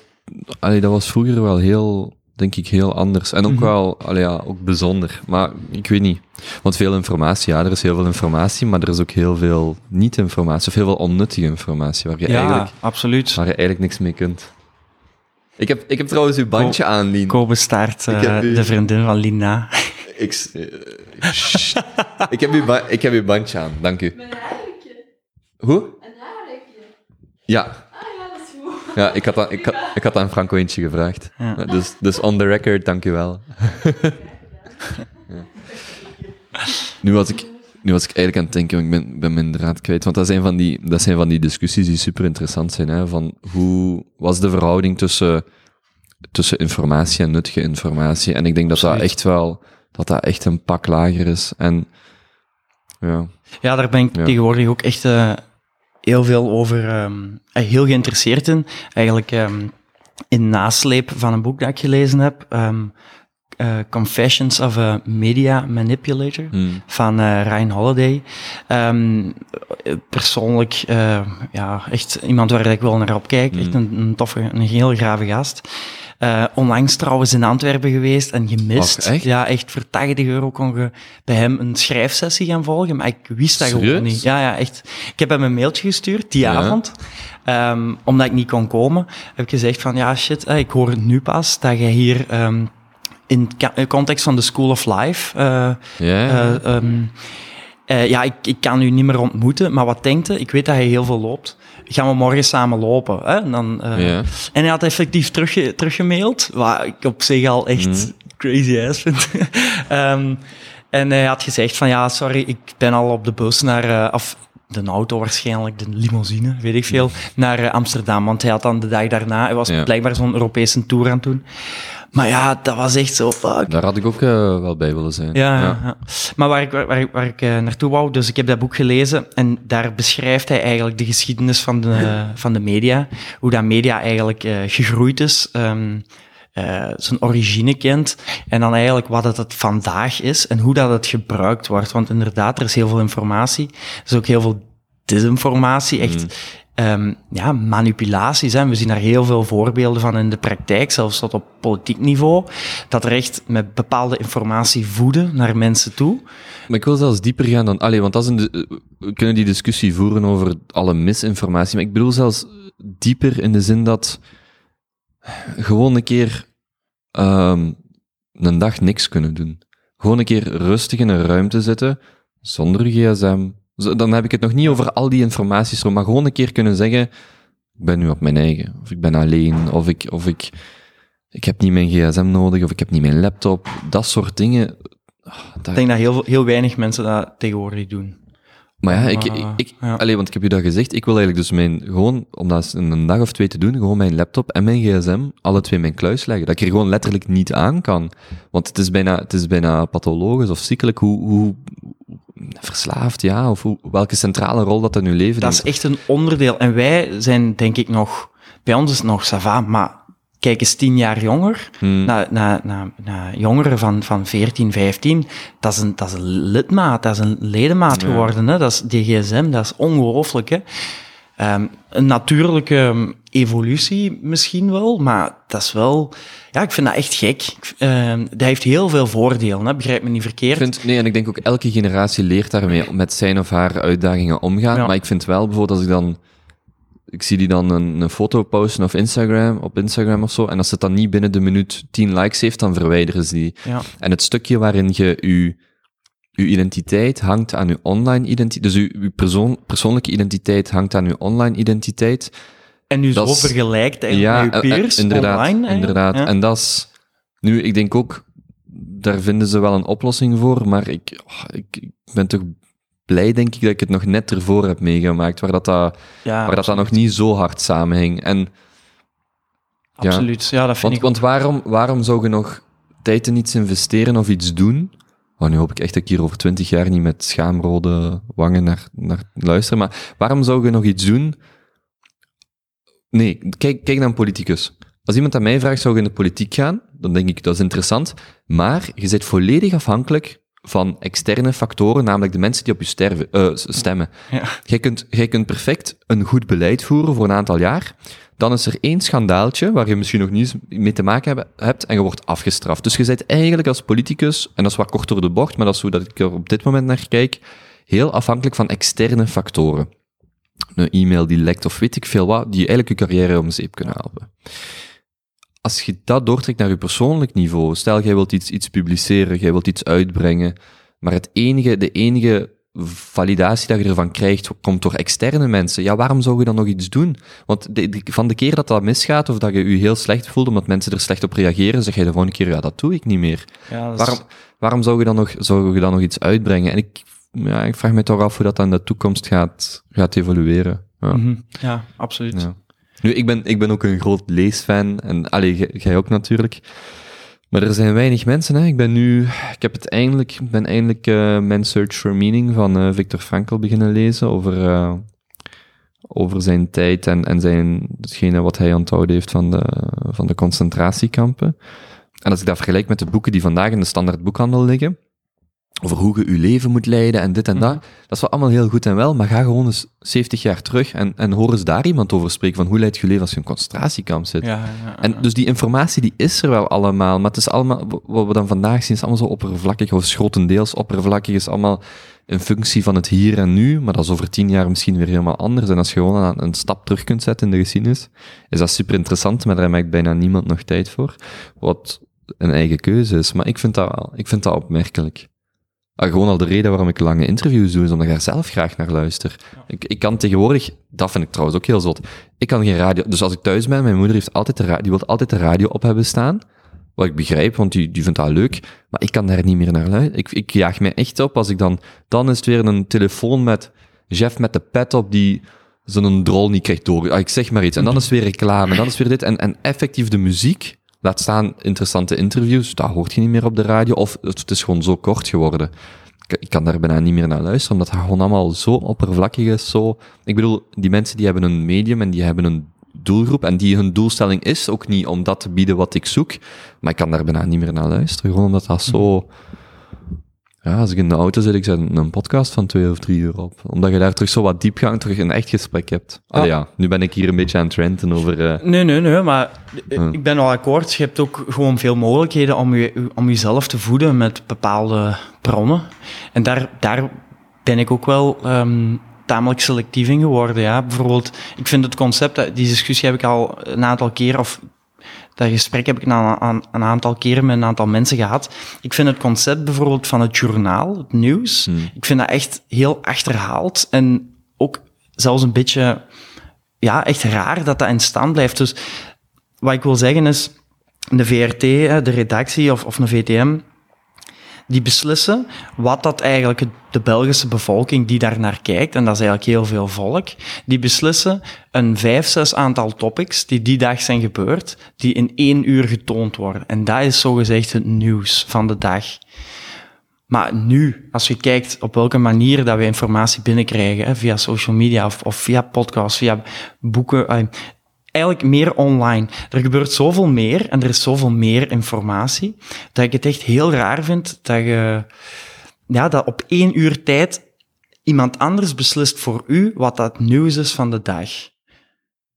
allee, dat was vroeger wel heel, denk ik, heel anders. En ook mhm. wel, allee, ja, ook bijzonder. Maar ik weet niet. Want veel informatie, ja, er is heel veel informatie, maar er is ook heel veel niet-informatie, of heel veel onnuttige informatie, waar je, ja, eigenlijk, absoluut. waar je eigenlijk niks mee kunt. Ik heb, ik heb trouwens uw bandje aan, Lien. Kobe Staart, uh, de vriendin van Lina. ik, uh, ik, heb uw ik heb uw bandje aan, dank u. Mijn haartje. Hoe? Een haartje. Ja. Ah ja, dat is goed. Ja, ik had, aan, ik, had, ik had aan Franco eentje gevraagd. Ja. Dus, dus on the record, dank u wel. ja. Nu was ik nu was ik eigenlijk aan het denken, ik ben, ben mijn draad kwijt. Want dat zijn van die, dat zijn van die discussies die super interessant zijn. Hè? Van hoe was de verhouding tussen, tussen informatie en nuttige informatie? En ik denk dat dat echt wel, dat dat echt een pak lager is. En ja. Ja, daar ben ik tegenwoordig ook echt uh, heel veel over, um, heel geïnteresseerd in. Eigenlijk um, in nasleep van een boek dat ik gelezen heb. Um, eh, Confessions of a Media Manipulator Hmm. van eh, Ryan Holiday. Ehm, eh, persoonlijk, eh, ja, echt iemand waar ik wel naar opkijk. Echt een, een toffe, een heel grave gast. Onlangs trouwens in Antwerpen geweest en gemist. Och, echt? Ja, echt voor 80 euro kon je bij hem een schrijfsessie gaan volgen, maar ik wist dat Serieus? gewoon niet. Ja, ja, echt. Ik heb hem een mailtje gestuurd die Ja. avond, Ehm, omdat ik niet kon komen. Heb ik gezegd van, ja shit, ik hoor het nu pas dat jij hier ehm, in context van de School of Life eh, Ja, eh, ehm, eh, ja, ik, ik kan u niet meer ontmoeten, maar wat denkt u? Ik weet dat hij heel veel loopt. Gaan we morgen samen lopen? Hè? En, dan, en hij had effectief terugge teruggemaild, wat ik op zich al echt Mhm. crazy ass vind. Ehm, en hij had gezegd van, ja, sorry, ik ben al op de bus naar... of de auto waarschijnlijk, de limousine, weet ik veel, naar eh, Amsterdam. Want hij had dan de dag daarna, hij was Ja. blijkbaar zo'n Europese tour aan het doen. Maar ja, dat was echt zo, fuck. Daar had ik ook eh, wel bij willen zijn. Ja, ja. ja. maar waar ik, waar, waar, ik- waar ik eh, naartoe wou, dus ik heb dat boek gelezen en daar beschrijft hij eigenlijk de geschiedenis van de, van de media. Hoe dat media eigenlijk gegroeid is, ehm, eh, zijn origine kent en dan eigenlijk wat het, het vandaag is en hoe dat het gebruikt wordt. Want inderdaad, er is heel veel informatie, er is ook heel veel disinformatie, echt ehm, ja, manipulaties. Hè. We zien daar heel veel voorbeelden van in de praktijk, zelfs tot op politiek niveau, dat er echt met bepaalde informatie voeden naar mensen toe. Maar ik wil zelfs dieper gaan dan... Allee, want dat is een, eh, we kunnen die discussie voeren over alle misinformatie, maar ik bedoel zelfs dieper in de zin dat gewoon een keer ehm, een dag niks kunnen doen. Gewoon een keer rustig in een ruimte zitten, zonder gsm. Dan heb ik het nog niet over al die informaties, maar gewoon een keer kunnen zeggen, ik ben nu op mijn eigen, of ik ben alleen, of ik, of ik, ik heb niet mijn gsm nodig, of ik heb niet mijn laptop. Dat soort dingen. ah, Ik denk dat heel, heel weinig mensen dat tegenwoordig doen. Maar ja, ik, Ah, ik, ik ja. allee, want ik heb je dat gezegd, ik wil eigenlijk dus mijn, gewoon, om dat in een dag of twee te doen, gewoon mijn laptop en mijn gsm, alle twee in mijn kluis leggen. Dat ik er gewoon letterlijk niet aan kan. Want het is bijna, het is bijna pathologisch of ziekelijk hoe, hoe verslaafd, ja, of hoe, welke centrale rol dat in uw leven Dat is echt een onderdeel. En wij zijn denk ik nog, bij ons is het nog sava, maar kijk eens tien jaar jonger, Hmm. naar, naar, naar, naar jongeren van, van 14, 15, dat is een, dat is een lidmaat, dat is een ledemaat Ja. geworden. Hè? Dat is die gsm, dat is ongelooflijk. Hè? Ehm, een natuurlijke ehm, evolutie misschien wel, maar dat is wel... Ja, ik vind dat echt gek. Ehm, dat heeft heel veel voordelen, hè? begrijp me niet verkeerd. Ik vind, nee, en ik denk ook elke generatie leert daarmee met zijn of haar uitdagingen omgaan. Ja. Maar ik vind wel bijvoorbeeld als ik dan, ik zie die dan een, een foto posten op Instagram, op Instagram of zo, en als het dan niet binnen de minuut 10 likes heeft, dan verwijderen ze die. Ja. En het stukje waarin je je, je identiteit hangt aan je online identiteit, dus je, je persoon, persoonlijke identiteit hangt aan je online identiteit. En nu Dat zo vergelijkt eigenlijk met eh, je eh, peers inderdaad, online. eigenlijk. inderdaad. Ja. En dat is, nu, ik denk ook, daar vinden ze wel een oplossing voor, maar ik, oh, ik, ik ben toch blij, denk ik, dat ik het nog net ervoor heb meegemaakt, waar dat, dat, ja, waar dat, dat nog niet zo hard samenhing. En, ja. Absoluut, ja, dat vind want ik want waarom, waarom zou je nog tijd in iets investeren of iets doen? Oh, nu hoop ik echt dat ik hier over twintig jaar niet met schaamrode wangen naar, naar luister, maar waarom zou je nog iets doen? Nee, kijk, kijk naar een politicus. Als iemand aan mij vraagt, zou je in de politiek gaan? Dan denk ik, dat is interessant. Maar je bent volledig afhankelijk van externe factoren, namelijk de mensen die op je sterven, eh, stemmen. Ja. Jij kunt, jij kunt perfect een goed beleid voeren voor een aantal jaar. Dan is er één schandaaltje waar je misschien nog niet mee te maken heb- hebt en je wordt afgestraft. Dus je bent eigenlijk als politicus, en dat is wat kort door de bocht, maar dat is hoe dat ik er op dit moment naar kijk, heel afhankelijk van externe factoren. Een e-mail die lekt of weet ik veel wat, die eigenlijk je carrière om zeep kunnen helpen. Als je dat doortrekt naar je persoonlijk niveau, stel jij wilt iets, iets publiceren, jij wilt iets uitbrengen, maar het enige, de enige validatie dat je ervan krijgt, komt door externe mensen. Ja, waarom zou je dan nog iets doen? Want de, de- van de keer dat dat misgaat, of dat je je heel slecht voelt omdat mensen er slecht op reageren, zeg je de volgende keer, ja, dat doe ik niet meer. Ja, is- Waarom, waarom zou je dan nog, zou je dan nog iets uitbrengen? En ik, ja, ik vraag me toch af hoe dat dan in de toekomst gaat, gaat evolueren. Ja. Mhm. Ja, absoluut. Ja. Nu, ik ben, ik ben ook een groot leesfan, en allee, jij- ook natuurlijk. Maar er zijn weinig mensen, hè. Ik ben nu, ik heb het eindelijk, ben eindelijk eh Man's Search for Meaning van eh Viktor Frankl beginnen lezen over, eh, over zijn tijd en, en zijn, hetgene wat hij onthouden heeft van de, van de concentratiekampen. En als ik dat vergelijk met de boeken die vandaag in de standaard boekhandel liggen, over hoe je je leven moet leiden en dit en dat, Mhm. dat is wel allemaal heel goed en wel, maar ga gewoon eens 70 jaar terug en, en hoor eens daar iemand over spreken van hoe leid je leven als je in een concentratiekamp zit. Ja, ja, En dus die informatie die is er wel allemaal, maar het is allemaal, wat we dan vandaag zien, is allemaal zo oppervlakkig, of is grotendeels oppervlakkig, is allemaal in functie van het hier en nu, maar dat is over tien jaar misschien weer helemaal anders. En als je gewoon een, een stap terug kunt zetten in de geschiedenis, is dat super interessant, maar daar maakt bijna niemand nog tijd voor, wat een eigen keuze is. Maar ik vind dat wel, ik vind dat opmerkelijk. Ah, gewoon al de reden waarom ik lange interviews doe, is omdat ik daar zelf graag naar luister. Ik, ik kan tegenwoordig, dat vind ik trouwens ook heel zot, ik kan geen radio, dus als ik thuis ben, mijn moeder heeft altijd de radio, die wil altijd de radio op hebben staan. Wat ik begrijp, want die, die vindt dat leuk. Maar ik kan daar niet meer naar luisteren. Ik, ik jaag mij echt op als ik dan, dan is het weer een telefoon met Jeff met de pet op die zo'n drol niet krijgt door. Ah, ik zeg maar iets. En dan is het weer reclame, en dan is weer dit. En, en effectief de muziek, laat staan interessante interviews, dat hoort je niet meer op de radio. Of het is gewoon zo kort geworden. Ik, kan daar bijna niet meer naar luisteren, omdat het gewoon allemaal zo oppervlakkig is. Zo... Ik bedoel, die mensen die hebben een medium en die hebben een doelgroep. En die hun doelstelling is ook niet om dat te bieden wat ik zoek. Maar ik kan daar bijna niet meer naar luisteren. Gewoon omdat dat zo... Ja, als ik in de auto zit, ik zet een podcast van twee of drie uur op. Omdat je daar terug zo wat diepgang, terug een echt gesprek hebt. Ah ja, nu ben ik hier een beetje aan het ranten over... eh, Nee, nee, nee, maar Ja. ik ben wel akkoord. Je hebt ook gewoon veel mogelijkheden om, je, om jezelf te voeden met bepaalde bronnen. En daar, daar ben ik ook wel ehm, tamelijk selectief in geworden. Ja. Bijvoorbeeld, ik vind het concept, dat- die discussie heb ik al een aantal keer, of dat gesprek heb ik een, aan, een aantal keren met een aantal mensen gehad. Ik vind het concept bijvoorbeeld van het journaal, het nieuws, Hmm. ik vind dat echt heel achterhaald en ook zelfs een beetje, ja, echt raar dat dat in stand blijft. Dus wat ik wil zeggen is, de VRT, de redactie of, of een VTM, die beslissen wat dat eigenlijk de Belgische bevolking die daar naar kijkt, en dat is eigenlijk heel veel volk, die beslissen een vijf, zes aantal topics die die dag zijn gebeurd, die in één uur getoond worden. En dat is zogezegd het nieuws van de dag. Maar nu, als je kijkt op welke manier dat we informatie binnenkrijgen, hè, via social media of, of via podcasts, via boeken, eigenlijk meer online. Er gebeurt zoveel meer en er is zoveel meer informatie, dat ik het echt heel raar vind dat je, ja, dat op één uur tijd iemand anders beslist voor u wat dat nieuws is van de dag.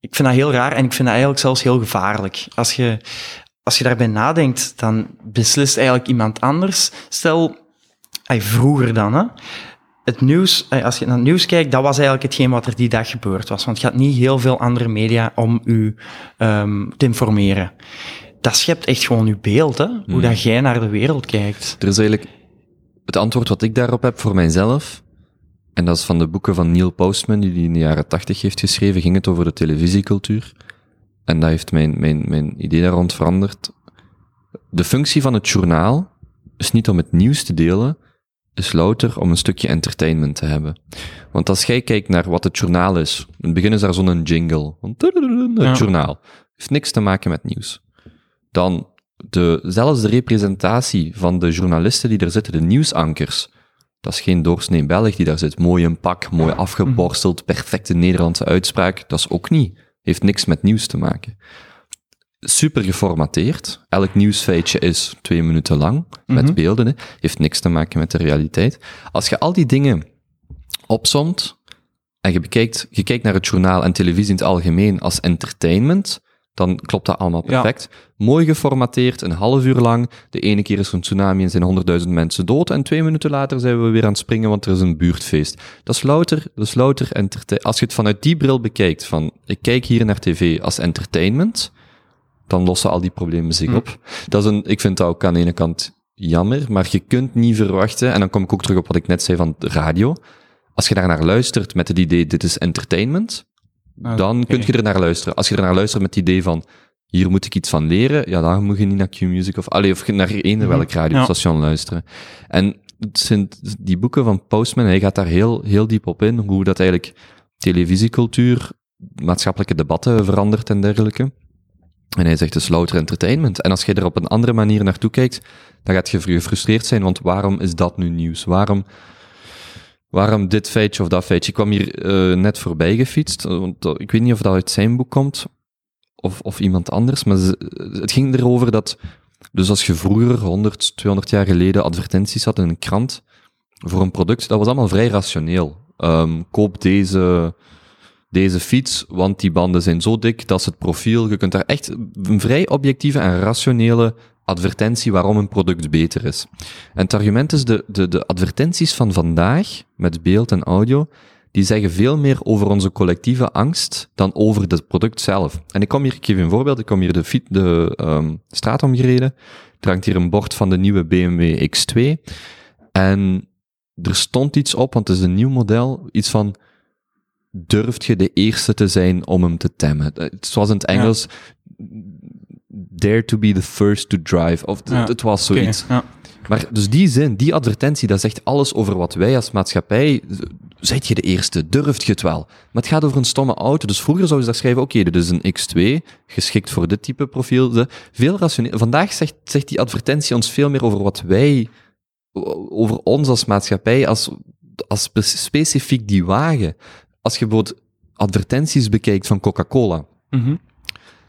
Ik vind dat heel raar en ik vind dat eigenlijk zelfs heel gevaarlijk. Als je, als je daarbij nadenkt, dan beslist eigenlijk iemand anders. Stel, ay, vroeger dan, hè. Het nieuws, ay, als je naar het nieuws kijkt, dat was eigenlijk hetgeen wat er die dag gebeurd was. Want je had niet heel veel andere media om u ehm, te informeren. Dat schept echt gewoon uw beeld, hè. Hoe dat jij naar de wereld kijkt. Er is eigenlijk het antwoord wat ik daarop heb voor mijzelf, en dat is van de boeken van Neil Postman, die hij in de jaren tachtig heeft geschreven, ging het over de televisiecultuur. En dat heeft mijn, mijn, mijn idee daar rond veranderd. De functie van het journaal is niet om het nieuws te delen, is louter om een stukje entertainment te hebben. Want als jij kijkt naar wat het journaal is, in het begin is daar zo'n jingle. Het journaal. Heeft niks te maken met nieuws. Dan de, zelfs de representatie van de journalisten die er zitten, de nieuwsankers. Dat is geen doorsnee Belg die daar zit. Mooi in pak, mooi afgeborsteld, perfecte Nederlandse uitspraak. Dat is ook niet. Heeft niks met nieuws te maken. Super geformateerd. Elk nieuwsfeitje is twee minuten lang, met Mhm. beelden. Hè. Heeft niks te maken met de realiteit. Als je al die dingen opsomt, en je, bekijkt, je kijkt naar het journaal en televisie in het algemeen als entertainment, dan klopt dat allemaal Ja. perfect. Mooi geformateerd, een half uur lang. De ene keer is er een tsunami en zijn honderdduizend mensen dood. En twee minuten later zijn we weer aan het springen, want er is een buurtfeest. Dat is louter, dat is louter entertain- Als je het vanuit die bril bekijkt, van ik kijk hier naar tv als entertainment, dan lossen al die problemen zich Hm. op. Dat is een, ik vind dat ook aan de ene kant jammer, maar je kunt niet verwachten, en dan kom ik ook terug op wat ik net zei van radio. Als je daar naar luistert met het idee, dit is entertainment, Ah, dan kun je er naar luisteren. Als je er naar luistert met het idee van, hier moet ik iets van leren, ja, dan moet je niet naar Q-Music of, allee, of naar eender welk radiostation luisteren. En het zijn die boeken van Postman, hij gaat daar heel, heel diep op in, hoe dat eigenlijk televisiecultuur, maatschappelijke debatten verandert en dergelijke. En hij zegt, het louter entertainment. En als je er op een andere manier naartoe kijkt, dan gaat je gefrustreerd zijn, want waarom is dat nu nieuws? Waarom, waarom dit feitje of dat feitje? Ik kwam hier eh, net voorbij gefietst, want dat- ik weet niet of dat uit zijn boek komt, of, of iemand anders, maar het ging erover dat Dus als je vroeger, 100, 200 jaar geleden, advertenties had in een krant voor een product, dat was allemaal vrij rationeel. Ehm, koop deze, deze fiets, want die banden zijn zo dik, dat is het profiel. Je kunt daar echt een vrij objectieve en rationele advertentie waarom een product beter is. En het argument is, de, de, de advertenties van vandaag, met beeld en audio, die zeggen veel meer over onze collectieve angst dan over het product zelf. En ik kom hier, ik geef een voorbeeld, ik kom hier de, fiet, de um, straat omgereden, er hangt hier een bord van de nieuwe BMW X2, en er stond iets op, want het is een nieuw model, iets van, durft je de eerste te zijn om hem te temmen? Het was in het Engels, ja. dare to be the first to drive, of ja. het was zoiets. Okay, ja. Maar dus die zin, die advertentie, dat zegt alles over wat wij als maatschappij. Zijt je de eerste? Durft je het wel? Maar het gaat over een stomme auto. Dus vroeger zouden ze daar schrijven: oké, okay, dit is een X2, geschikt voor dit type profiel. Veel rationeel. Vandaag zegt, zegt die advertentie ons veel meer over wat wij, over ons als maatschappij, als, als specifiek die wagen. Als je bijvoorbeeld advertenties bekijkt van Coca-Cola. Mm -hmm.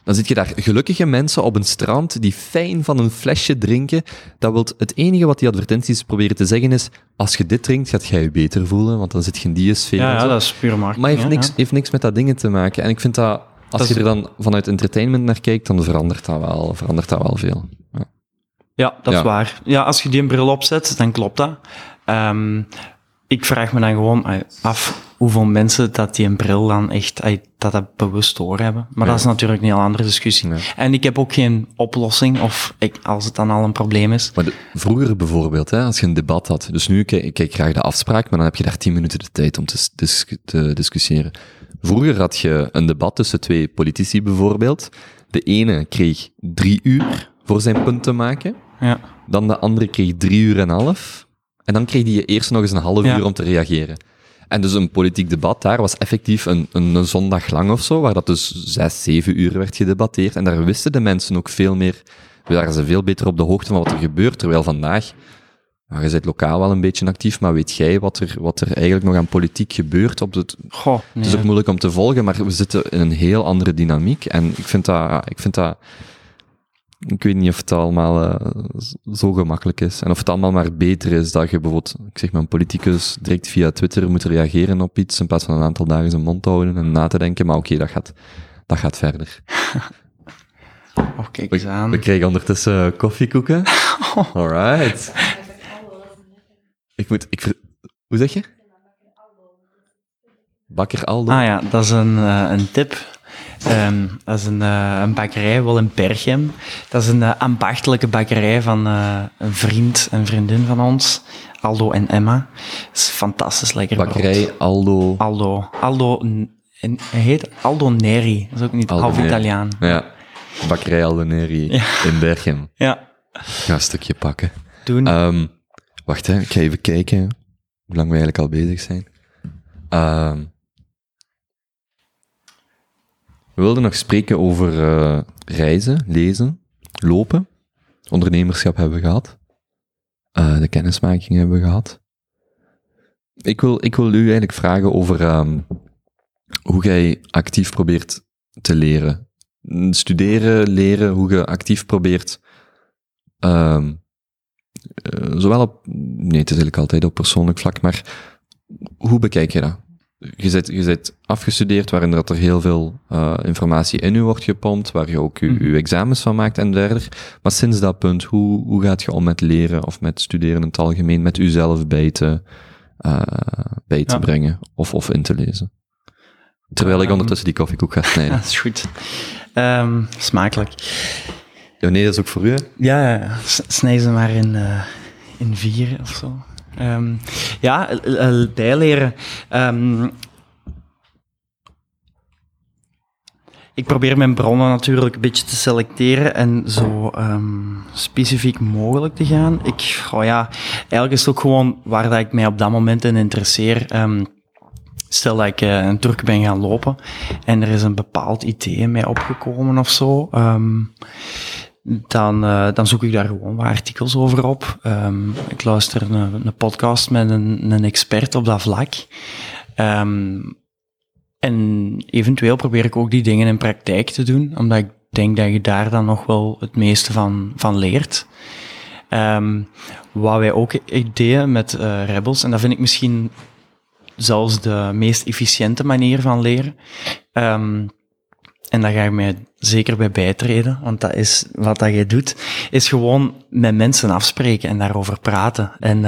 Dan zit je daar gelukkige mensen op een strand die fijn van een flesje drinken. Dat wilt het enige wat die advertenties proberen te zeggen is, als je dit drinkt, gaat jij je beter voelen, want dan zit je in die sfeer. Ja, ja dat is puur marketing. Maar heeft, ja, niks, ja. heeft niks met dat dingen te maken. En ik vind dat, als Dat je er dan vanuit entertainment naar kijkt, dan verandert dat wel, verandert dat wel veel. Ja. Ja, dat is waar. Ja, als je die een bril opzet, dan klopt dat. Ehm, ik vraag me dan gewoon af hoeveel mensen dat die een bril dan echt dat, dat bewust doorhebben. Maar Ja. dat is natuurlijk een heel andere discussie. Ja. En ik heb ook geen oplossing, of ik, als het dan al een probleem is. Maar de- vroeger bijvoorbeeld, hè, als je een debat had, dus nu kijk ik kijk graag de afspraak, maar dan heb je daar tien minuten de tijd om te, dis- te discussiëren. Vroeger had je een debat tussen twee politici bijvoorbeeld. De ene kreeg drie uur voor zijn punt te maken, Ja, dan de andere kreeg drie uur en een half, en dan kreeg die eerst nog eens een half Ja. uur om te reageren. En dus een politiek debat daar was effectief een, een, een zondag lang of zo, waar dat dus zes, zeven uur werd gedebatteerd. En daar wisten de mensen ook veel meer, waren ze veel beter op de hoogte van wat er gebeurt. Terwijl vandaag, nou, je bent lokaal wel een beetje actief, maar weet jij wat er, wat er eigenlijk nog aan politiek gebeurt? Op het, goh. het is ook moeilijk om te volgen, maar we zitten in een heel andere dynamiek. En ik vind dat, ik vind dat, ik weet niet of het allemaal eh, zo gemakkelijk is. En of het allemaal maar beter is dat je bijvoorbeeld, ik zeg maar, een politicus direct via Twitter moet reageren op iets, in plaats van een aantal dagen zijn mond te houden en na te denken. Maar oké, dat, gaat, dat gaat verder. Oh, kijk eens aan. We krijgen ondertussen eh, koffiekoeken. Alright. Ik moet, ik, hoe zeg je? Bakker Aldo. Ah ja, dat is een, eh, een tip. Ehm, dat is een, eh, een bakkerij, wel in Berchem. Dat is een eh, ambachtelijke bakkerij van eh, een vriend en vriendin van ons, Aldo en Emma. Dat is fantastisch lekker brood. Bakkerij Aldo. Aldo. Aldo, en hij heet Aldo Neri. Dat is ook niet Aldo half Neri. Italiaan. Ja. Bakkerij Aldo Neri in Berchem. Ja, Ik ga een stukje pakken. doen. Ehm, wacht, hè. ik ga even kijken hoe lang we eigenlijk al bezig zijn. Ehm, we wilden nog spreken over eh, reizen, lezen, lopen. Ondernemerschap hebben we gehad. Eh, de kennismaking hebben we gehad. Ik wil, ik wil u eigenlijk vragen over ehm, hoe jij actief probeert te leren. Studeren, leren, hoe je actief probeert ehm, eh, zowel op, nee, het is eigenlijk altijd op persoonlijk vlak, maar hoe bekijk je dat? Je bent, je bent afgestudeerd waarin dat er heel veel eh, informatie in u wordt gepompt, waar je ook je, Mhm. je examens van maakt en derder. Maar sinds dat punt, hoe, hoe gaat je om met leren of met studeren in het algemeen, met uzelf bij te, eh, bij te Ja. brengen of, of in te lezen? Terwijl ik Ehm. ondertussen die koffiekoek ga snijden. dat is goed. Ehm, smakelijk. Ja, nee, dat is ook voor u. hè? Ja, snij ze maar in, eh, in vier of zo. Ehm, ja, bijleren. Ehm, ik probeer mijn bronnen natuurlijk een beetje te selecteren en zo ehm, specifiek mogelijk te gaan. Ik, oh ja, eigenlijk is het ook gewoon waar dat ik mij op dat moment in interesseer. Stel dat ik eh, een Turk ben gaan lopen en er is een bepaald idee in mij opgekomen of zo. Dan, eh, dan zoek ik daar gewoon wat artikels over op. Ehm, ik luister een, een podcast met een, een expert op dat vlak. Ehm, en eventueel probeer ik ook die dingen in praktijk te doen, omdat ik denk dat je daar dan nog wel het meeste van, van leert. Ehm, wat wij ook deden met eh, Rebels, en dat vind ik misschien zelfs de meest efficiënte manier van leren. Ehm, en daar ga ik mij zeker bij bijtreden, want dat is wat dat je doet, is gewoon met mensen afspreken en daarover praten. En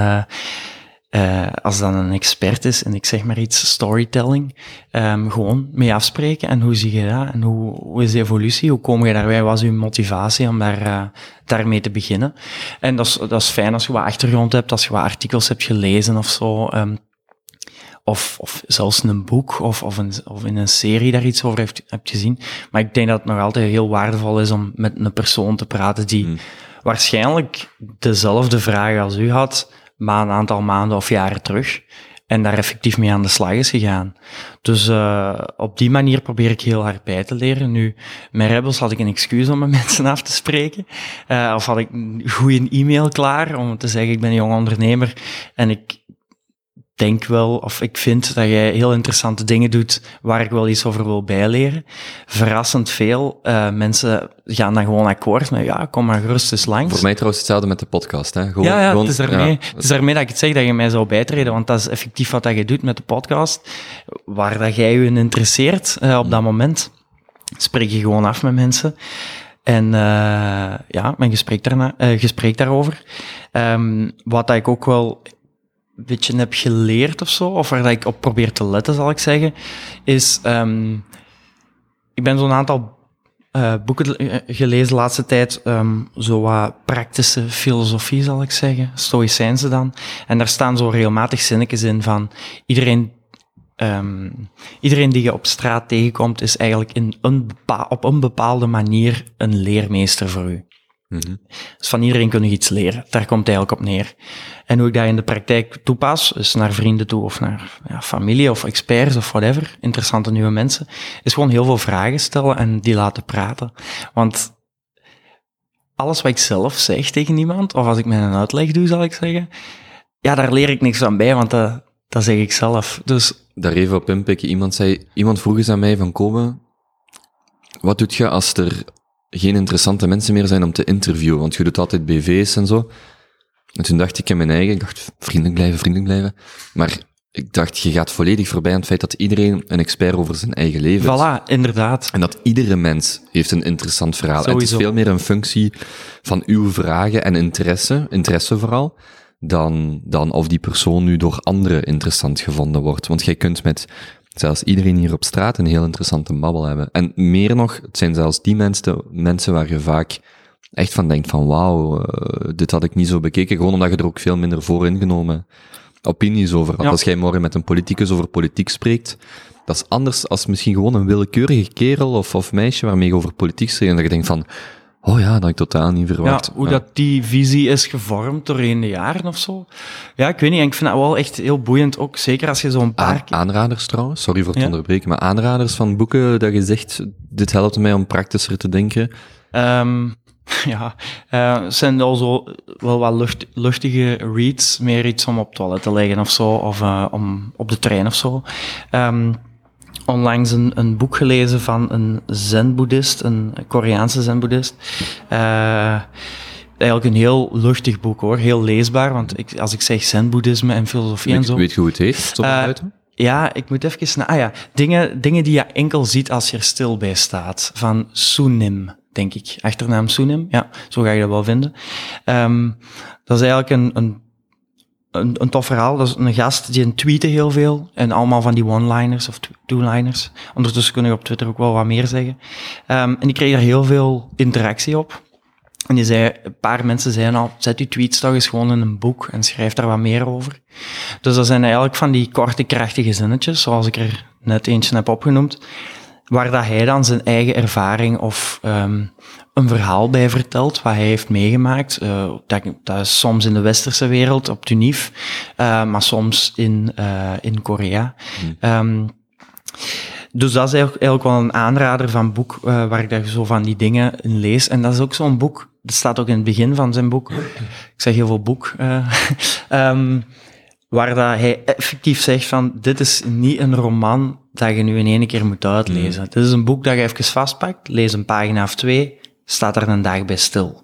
eh, als dan een expert is en ik zeg maar iets storytelling, um, gewoon mee afspreken en hoe zie je dat en hoe, hoe is de evolutie, hoe kom je daarbij, wat is uw motivatie om daar, uh, daarmee te beginnen. En dat is, dat is fijn als je wat achtergrond hebt, als je wat artikels hebt gelezen of zo. Um, of, of zelfs een boek of, of, een, of in een serie daar iets over heeft, hebt gezien. Maar ik denk dat het nog altijd heel waardevol is om met een persoon te praten die hmm. waarschijnlijk dezelfde vragen als u had, maar een aantal maanden of jaren terug. En daar effectief mee aan de slag is gegaan. Dus uh, op die manier probeer ik heel hard bij te leren. Nu, met Rebels had ik een excuus om met mensen af te spreken. Uh, of had ik een goede e-mail klaar om te zeggen, ik ben een jong ondernemer en ik denk wel, of ik vind dat jij heel interessante dingen doet waar ik wel iets over wil bijleren. Verrassend veel uh, mensen gaan dan gewoon akkoord met, ja, kom maar gerust eens langs. Voor mij trouwens hetzelfde met de podcast. Hè? Gewoon, ja, ja, gewoon, het, is daarmee, ja. het is daarmee dat ik het zeg dat je mij zou bijtreden, want dat is effectief wat dat je doet met de podcast, waar dat jij je in interesseert uh, op dat moment. Spreek je gewoon af met mensen. En uh, ja, mijn gesprek, daarna, uh, gesprek daarover. Um, wat dat ik ook wel beetje heb geleerd of zo, of waar ik op probeer te letten, zal ik zeggen, is, um, ik ben zo'n aantal uh, boeken gelezen de laatste tijd, um, zo wat praktische filosofie, zal ik zeggen, stoïcijnse dan. En daar staan zo regelmatig zinnetjes in van, iedereen Um, iedereen die je op straat tegenkomt, is eigenlijk in een op een bepaalde manier een leermeester voor u. Mm -hmm. Dus van iedereen kun je iets leren. Daar komt het eigenlijk op neer. En hoe ik dat in de praktijk toepas, dus naar vrienden toe of naar ja, familie of experts of whatever, interessante nieuwe mensen, is gewoon heel veel vragen stellen en die laten praten. Want alles wat ik zelf zeg tegen iemand, of als ik met een uitleg doe, zal ik zeggen, ja, daar leer ik niks van bij, want dat, dat zeg ik zelf. Dus... Daar even op inpikken. Iemand zei, iemand vroeg eens aan mij van, komen, wat doet je als er geen interessante mensen meer zijn om te interviewen, want je doet altijd BV's en zo. En toen dacht ik in mijn eigen, ik dacht, vriendelijk blijven, vriendelijk blijven. Maar ik dacht, je gaat volledig voorbij aan het feit dat iedereen een expert over zijn eigen leven is. Voilà, inderdaad. En dat iedere mens heeft een interessant verhaal. het is veel meer een functie van uw vragen en interesse, interesse vooral, dan, dan of die persoon nu door anderen interessant gevonden wordt. Want jij kunt met zelfs iedereen hier op straat een heel interessante babbel hebben. En meer nog, het zijn zelfs die mensen, mensen waar je vaak echt van denkt van wauw, uh, dit had ik niet zo bekeken, gewoon omdat je er ook veel minder voor ingenomen opinies over had. Als jij morgen met een politicus over politiek spreekt, dat is anders als misschien gewoon een willekeurige kerel of, of meisje waarmee je over politiek spreekt en dat je denkt van, Oh ja, dat had ik totaal niet verwacht. Ja, hoe dat die visie is gevormd doorheen de jaren of zo. Ja, ik weet niet. En ik vind dat wel echt heel boeiend. Ook zeker als je zo'n paar... aanraders trouwens, sorry voor het onderbreken, maar aanraders van boeken dat je zegt, dit helpt mij om praktischer te denken. Um, ja, uh, zijn al zo wel wat lucht, luchtige reads, meer iets om op het toilet te leggen of zo, of uh, om op de trein of zo. Um, onlangs een, een boek gelezen van een zen-boeddhist, een Koreaanse zen-boeddhist. Uh, eigenlijk een heel luchtig boek hoor, heel leesbaar, want ik, als ik zeg zen-boeddhisme en filosofie weet, en zo... Weet je hoe het heet? Stop uh? Ja, ik moet even... Ah ja, dingen, dingen die je enkel ziet als je er stil bij staat. Van Sunim, denk ik. Achternaam Sunim, ja, zo ga je dat wel vinden. Um, dat is eigenlijk een, een een, een tof verhaal. Dat is een gast die tweeten heel veel. En allemaal van die one-liners of two-liners. Ondertussen kunnen we op Twitter ook wel wat meer zeggen. Um, en die kreeg er heel veel interactie op. En die zei, een paar mensen zeiden al, zet je tweets toch eens gewoon in een boek en schrijf daar wat meer over. Dus dat zijn eigenlijk van die korte, krachtige zinnetjes, zoals ik er net eentje heb opgenoemd, waar dat hij dan zijn eigen ervaring of um, een verhaal bij vertelt, wat hij heeft meegemaakt. Uh, dat, dat, is soms in de westerse wereld, op Tunif, uh, maar soms in, uh, in Korea. Hmm. Um, dus dat is eigenlijk wel een aanrader van boek, waar ik daar zo van die dingen in lees. En dat is ook zo'n boek, dat staat ook in het begin van zijn boek. Ik zeg heel veel boek. um, waar dat hij effectief zegt van, dit is niet een roman dat je nu in één keer moet uitlezen. Het is een boek dat je even vastpakt, lees een pagina of twee, staat er een dag bij stil.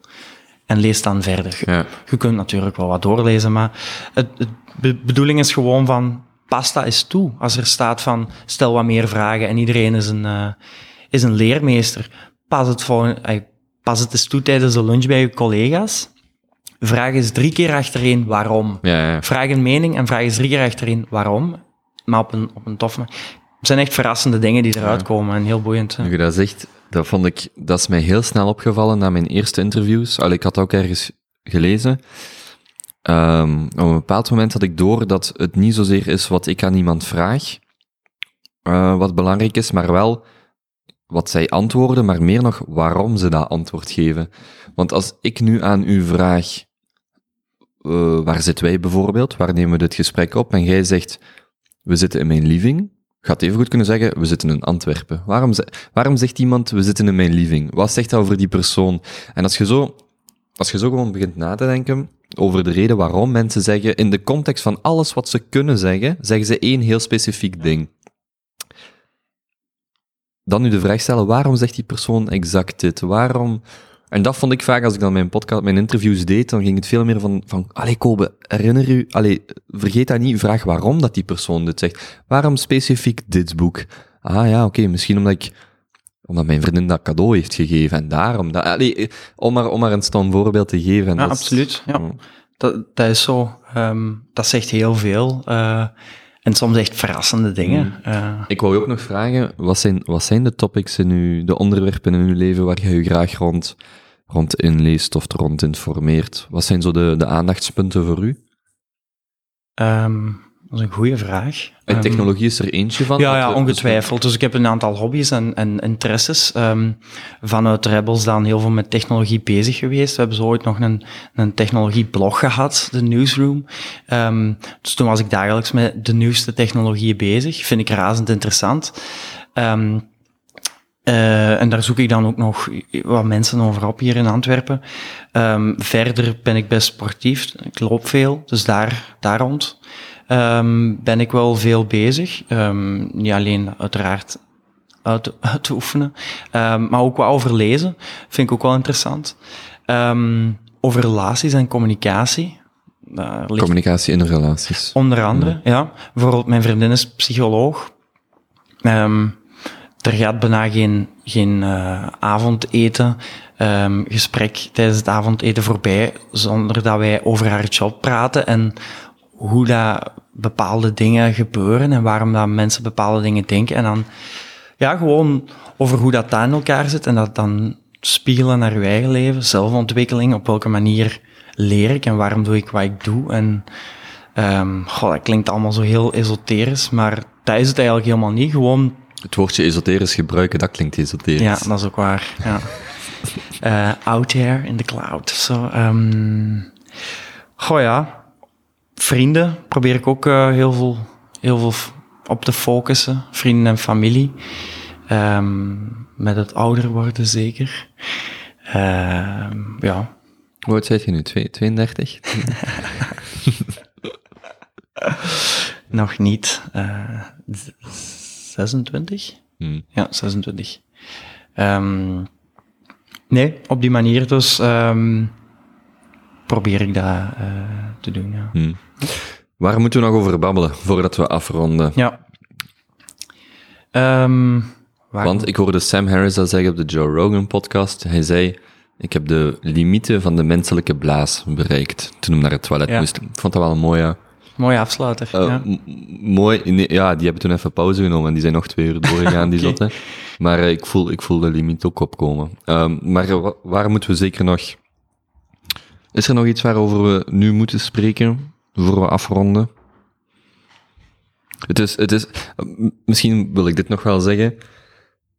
En lees dan verder. Ja. Je kunt natuurlijk wel wat doorlezen, maar het, het de bedoeling is gewoon van, pasta is toe. Als er staat van, stel wat meer vragen en iedereen is een, eh, is een leermeester. Pas het, voor, eh, pas het eens toe tijdens de lunch bij je collega's. Vraag eens drie keer achtereen waarom. Ja, ja. Vraag een mening en vraag eens drie keer achterin waarom. Maar op een, op een toffe. Het zijn echt verrassende dingen die eruit komen en heel boeiend. Nu je dat zegt, dat vond ik, dat is mij heel snel opgevallen na mijn eerste interviews. Al, ik had ook ergens gelezen. Ehm, op een bepaald moment had ik door dat het niet zozeer is wat ik aan iemand vraag, eh, wat belangrijk is, maar wel wat zij antwoorden, maar meer nog waarom ze dat antwoord geven. Want als ik nu aan u vraag, eh, waar zitten wij bijvoorbeeld, waar nemen we dit gesprek op, en jij zegt, we zitten in mijn living, gaat even goed kunnen zeggen, we zitten in Antwerpen. Waarom, waarom zegt iemand, we zitten in mijn living? Wat zegt dat over die persoon? En als je zo, als je zo gewoon begint na te denken over de reden waarom mensen zeggen, in de context van alles wat ze kunnen zeggen, zeggen ze één heel specifiek ding. Dan nu de vraag stellen, waarom zegt die persoon exact dit? Waarom... En dat vond ik vaak, als ik dan mijn podcast, mijn interviews deed, dan ging het veel meer van, van allee Kobe, herinner u, allee, vergeet dat niet, vraag waarom dat die persoon dit zegt. Waarom specifiek dit boek? Ah ja, oké, misschien omdat ik, omdat mijn vriendin dat cadeau heeft gegeven en daarom. Dat, allee, om, maar, om maar een stom voorbeeld te geven. En Ja, dat is- absoluut. Ja. Mm. Dat, dat is zo. Ehm, dat zegt heel veel. eh, en soms echt verrassende dingen. Eh, Ik wou je ook nog vragen, wat zijn, wat zijn de topics in uw, de onderwerpen in uw leven waar je je graag rond, rond inleest of rond informeert? Wat zijn zo de, de aandachtspunten voor u? ehm, dat is een goede vraag. En Ehm, technologie is er eentje van? Ja, ja, ongetwijfeld. Dus ik heb een aantal hobby's en, en interesses. Ehm, vanuit Rebels dan heel veel met technologie bezig geweest. We hebben zo ooit nog een, een technologieblog gehad, de Newsroom. Dus toen was ik dagelijks met de nieuwste technologieën bezig. Vind ik razend interessant. Eh, en daar zoek ik dan ook nog wat mensen over op hier in Antwerpen. Ehm, verder ben ik best sportief. Ik loop veel, dus daar, daar rond ehm, ben ik wel veel bezig. Ehm, niet alleen uiteraard uit, uit te oefenen, maar ook wel over lezen. Vind ik ook wel interessant. Over relaties en communicatie. Daar ligt Communicatie in relaties. Onder andere, ja. Bijvoorbeeld, mijn vriendin is psycholoog. Ehm, er gaat bijna geen, geen eh, avondeten, ehm, gesprek tijdens het avondeten voorbij, zonder dat wij over haar job praten en hoe dat bepaalde dingen gebeuren en waarom dat mensen bepaalde dingen denken. En dan, ja, gewoon over hoe dat daar in elkaar zit en dat dan spiegelen naar uw eigen leven, zelfontwikkeling, op welke manier leer ik en waarom doe ik wat ik doe. En Ehm goh, dat klinkt allemaal zo heel esoterisch, maar dat is het eigenlijk helemaal niet. Gewoon, Het woordje esoterisch gebruiken, dat klinkt esoterisch. ja, dat is ook waar. Ja. Eh, out there in the cloud. Zo, ehm goh ja, vrienden probeer ik ook eh, heel, veel, heel veel op te focussen. Vrienden en familie. Ehm, met het ouder worden zeker. Ehm, ja, Hoe oud zeg je nu? Twee- 32? nog niet. eh, 26? Hm. Ja, 26. Ehm, nee, op die manier dus ehm, probeer ik dat eh, te doen, ja. Hm. Waar moeten we nog over babbelen voordat we afronden? Ja. Ehm, Want ik hoorde Sam Harris dat zeggen op de Joe Rogan podcast. Hij zei, ik heb de limieten van de menselijke blaas bereikt toen hij naar het toilet Ja. moest. Ik vond dat wel een mooie... Mooie afsluiter. eh, ja. mooi, nee, ja, die hebben toen even pauze genomen en die zijn nog twee uur doorgegaan, die zotten. Maar eh, ik, voel, ik voel de limiet ook opkomen. Ehm, maar eh, wa- waar moeten we zeker nog... Is er nog iets waarover we nu moeten spreken, voor we afronden? Het is, het is, misschien wil ik dit nog wel zeggen.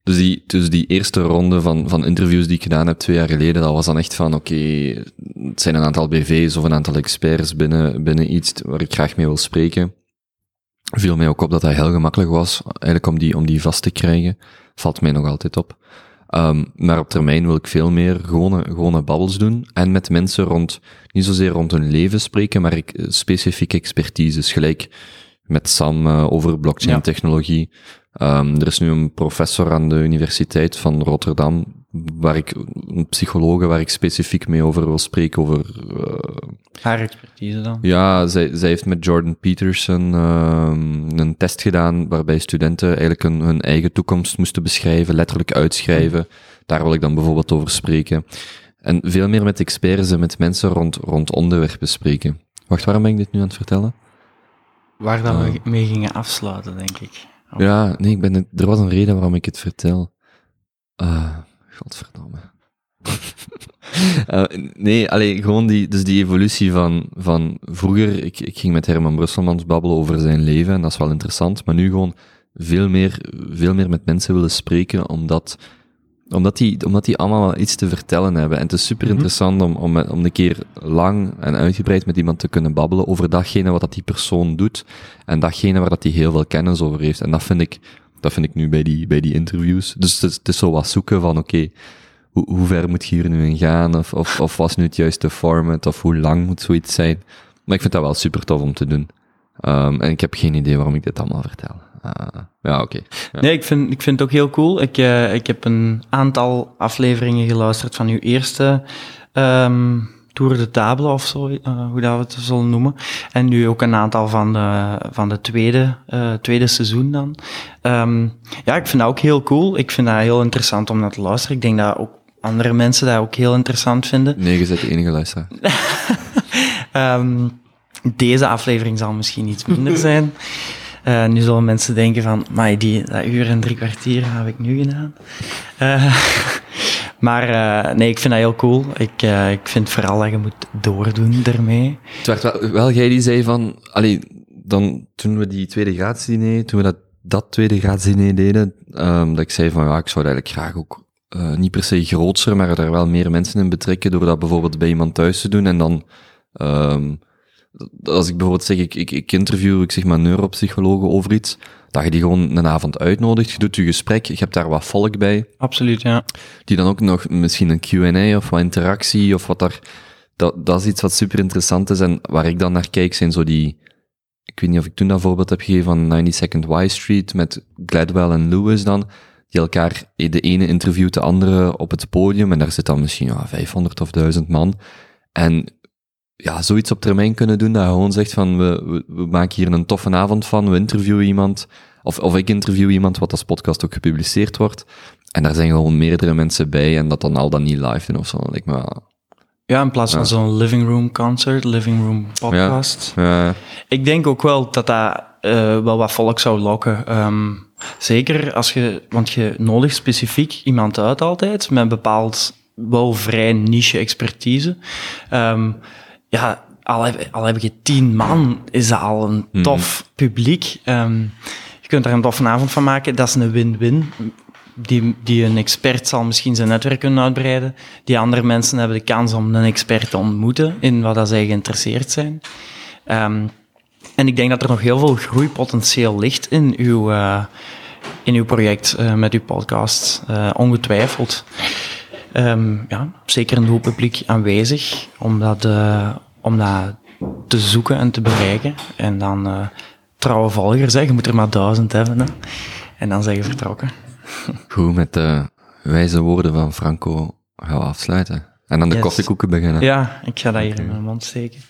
Dus die, dus die eerste ronde van, van interviews die ik gedaan heb twee jaar geleden, dat was dan echt van, oké, het zijn een aantal BV's of een aantal experts binnen, binnen iets waar ik graag mee wil spreken. Viel mij ook op dat dat heel gemakkelijk was, eigenlijk om die, om die vast te krijgen. Valt mij nog altijd op. Ehm, maar op termijn wil ik veel meer gewone, gewone babbels doen en met mensen rond, niet zozeer rond hun leven spreken, maar ik, specifieke expertises, gelijk met Sam eh, over blockchain technologie. Ehm, er is nu een professor aan de Universiteit van Rotterdam, waar ik, een psychologe waar ik specifiek mee over wil spreken, over eh, Haar expertise dan. ja, zij, zij heeft met Jordan Peterson ehm, een test gedaan waarbij studenten eigenlijk hun, hun eigen toekomst moesten beschrijven, letterlijk uitschrijven. Daar wil ik dan bijvoorbeeld over spreken. En veel meer met experts en met mensen rond, rond onderwerpen spreken. Wacht, waarom ben ik dit nu aan het vertellen? Waar Ah. we mee gingen afsluiten, denk ik. Oh. Ja, nee, ik ben er was een reden waarom ik het vertel. Ah, godverdomme. Eh, nee, alleen gewoon die, dus die evolutie van, van vroeger, ik, ik ging met Herman Brusselmans babbelen over zijn leven en dat is wel interessant, maar nu gewoon veel meer, veel meer met mensen willen spreken, omdat, omdat, die, omdat die allemaal wel iets te vertellen hebben. En het is super interessant om, om, om een keer lang en uitgebreid met iemand te kunnen babbelen over datgene wat dat die persoon doet en datgene waar dat hij heel veel kennis over heeft. En dat vind ik, dat vind ik nu bij die, bij die interviews. Dus het is, het is zo wat zoeken van, oké, hoe, hoe ver moet je hier nu in gaan? Of, of, of was nu het juiste format? Of hoe lang moet zoiets zijn? Maar ik vind dat wel super tof om te doen. Ehm, en ik heb geen idee waarom ik dit allemaal vertel. Ah, ja, oké. Ja. Nee, ik vind, ik vind het ook heel cool. Ik, eh, ik heb een aantal afleveringen geluisterd van uw eerste ehm Tour de Table of zo, eh, hoe dat we het zullen noemen. En nu ook een aantal van de, van de tweede, eh, tweede seizoen dan. Ehm, ja, ik vind dat ook heel cool. Ik vind dat heel interessant om naar te luisteren. Ik denk dat ook andere mensen dat ook heel interessant vinden. Nee, je bent de enige luisteraar. Ehm, deze aflevering zal misschien iets minder zijn. Eh, nu zullen mensen denken van, maar die dat uur en drie kwartier heb ik nu gedaan. Eh, maar eh, nee, ik vind dat heel cool. Ik, ik vind vooral dat je moet doordoen ermee. Het werd wel, wel jij die zei van, allee, dan, toen we die tweede graadsdiner, toen we dat, dat tweede graadsdiner deden, ehm, dat ik zei van, ja, ik zou eigenlijk graag ook, niet per se grootser, maar er wel meer mensen in betrekken, door dat bijvoorbeeld bij iemand thuis te doen, en dan, ehm, als ik bijvoorbeeld zeg, ik, ik, ik interview, ik zeg maar neuropsychologen over iets, dat je die gewoon een avond uitnodigt, je doet je gesprek, je hebt daar wat volk bij, Absoluut, ja. die dan ook nog misschien een Q&A of wat interactie of wat daar, dat, dat is iets wat super interessant is en waar ik dan naar kijk zijn zo die, ik weet niet of ik toen dat voorbeeld heb gegeven van 90 Second Y Street met Gladwell en Lewis dan, die elkaar, de ene interviewt de andere op het podium en daar zit dan misschien ja, 500 of 1000 man en ja, zoiets op termijn kunnen doen, dat je gewoon zegt van, we, we, we maken hier een toffe avond van, we interviewen iemand, of, of ik interview iemand, wat als podcast ook gepubliceerd wordt, en daar zijn gewoon meerdere mensen bij, en dat dan al dan niet live doen of zo, lijkt me wel... Ja, in plaats van Ja. zo'n living room concert, living room podcast. Ja, Ik denk ook wel dat dat eh, wel wat volk zou lokken. Ehm, zeker als je, want je nodigt specifiek iemand uit altijd met een bepaald wel vrij niche expertise. Ehm, ja, al heb, al heb je tien man, is dat al een tof publiek. Ehm, je kunt daar een toffe avond van maken. Dat is een win-win. Die, die een expert zal misschien zijn netwerk kunnen uitbreiden. Die andere mensen hebben de kans om een expert te ontmoeten in wat dat zij geïnteresseerd zijn. Ehm, en ik denk dat er nog heel veel groeipotentieel ligt in uw, eh, in uw project eh, met uw podcast. Eh, ongetwijfeld. Ehm, ja, zeker een hoop publiek aanwezig om dat, eh, om dat te zoeken en te bereiken. En dan eh, trouwe volgers, hè. je moet er maar duizend hebben. Hè. En dan zijn je vertrokken. goed, met de wijze woorden van Franco gaan we afsluiten. En dan de Yes. koffiekoeken beginnen. Ja, ik ga dat hier in mijn mond steken.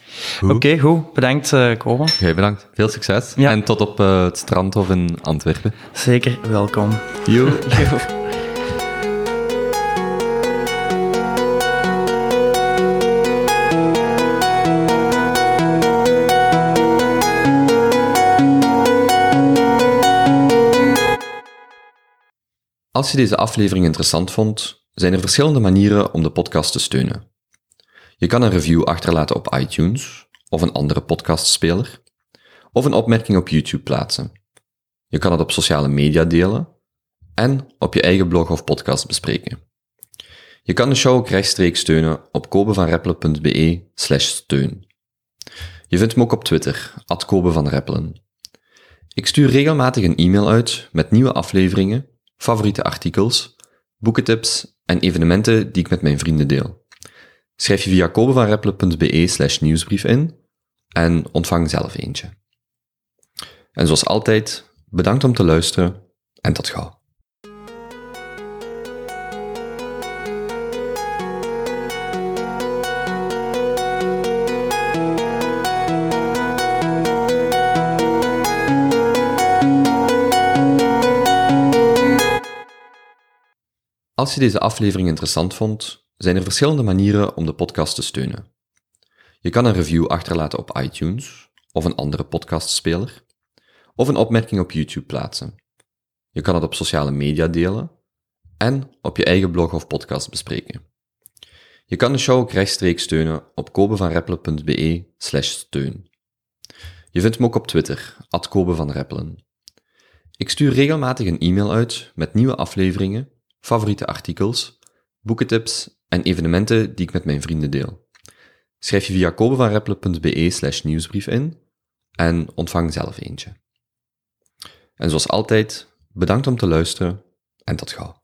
Oké, goed. Bedankt, eh Koba. Jij bedankt. Veel succes. Ja. En tot op eh, het strand of in Antwerpen. Zeker welkom. Yo. Als je deze aflevering interessant vond, zijn er verschillende manieren om de podcast te steunen. Je kan een review achterlaten op iTunes of een andere podcastspeler, of een opmerking op YouTube plaatsen. Je kan het op sociale media delen en op je eigen blog of podcast bespreken. Je kan de show ook rechtstreeks steunen op kobevanreppelen.be slash steun. Je vindt me ook op Twitter, at. Ik stuur regelmatig een e-mail uit met nieuwe afleveringen, favoriete artikels, boekentips en evenementen die ik met mijn vrienden deel. Schrijf je via kobevanreppelen.be slash nieuwsbrief in en ontvang zelf eentje. En zoals altijd, bedankt om te luisteren En tot gauw. Als je deze aflevering interessant vond, zijn er verschillende manieren om de podcast te steunen. Je kan een review achterlaten op iTunes of een andere podcastspeler, of een opmerking op YouTube plaatsen. Je kan het op sociale media delen en op je eigen blog of podcast bespreken. Je kan de show ook rechtstreeks steunen op kobevanreppelen.be steun. Je vindt me ook op Twitter, at. Ik stuur regelmatig een e-mail uit met nieuwe afleveringen, favoriete artikels, boekentips en evenementen die ik met mijn vrienden deel. Schrijf je via kobevanreppelen.be slash nieuwsbrief in en ontvang zelf eentje. En zoals altijd, bedankt om te luisteren en tot gauw.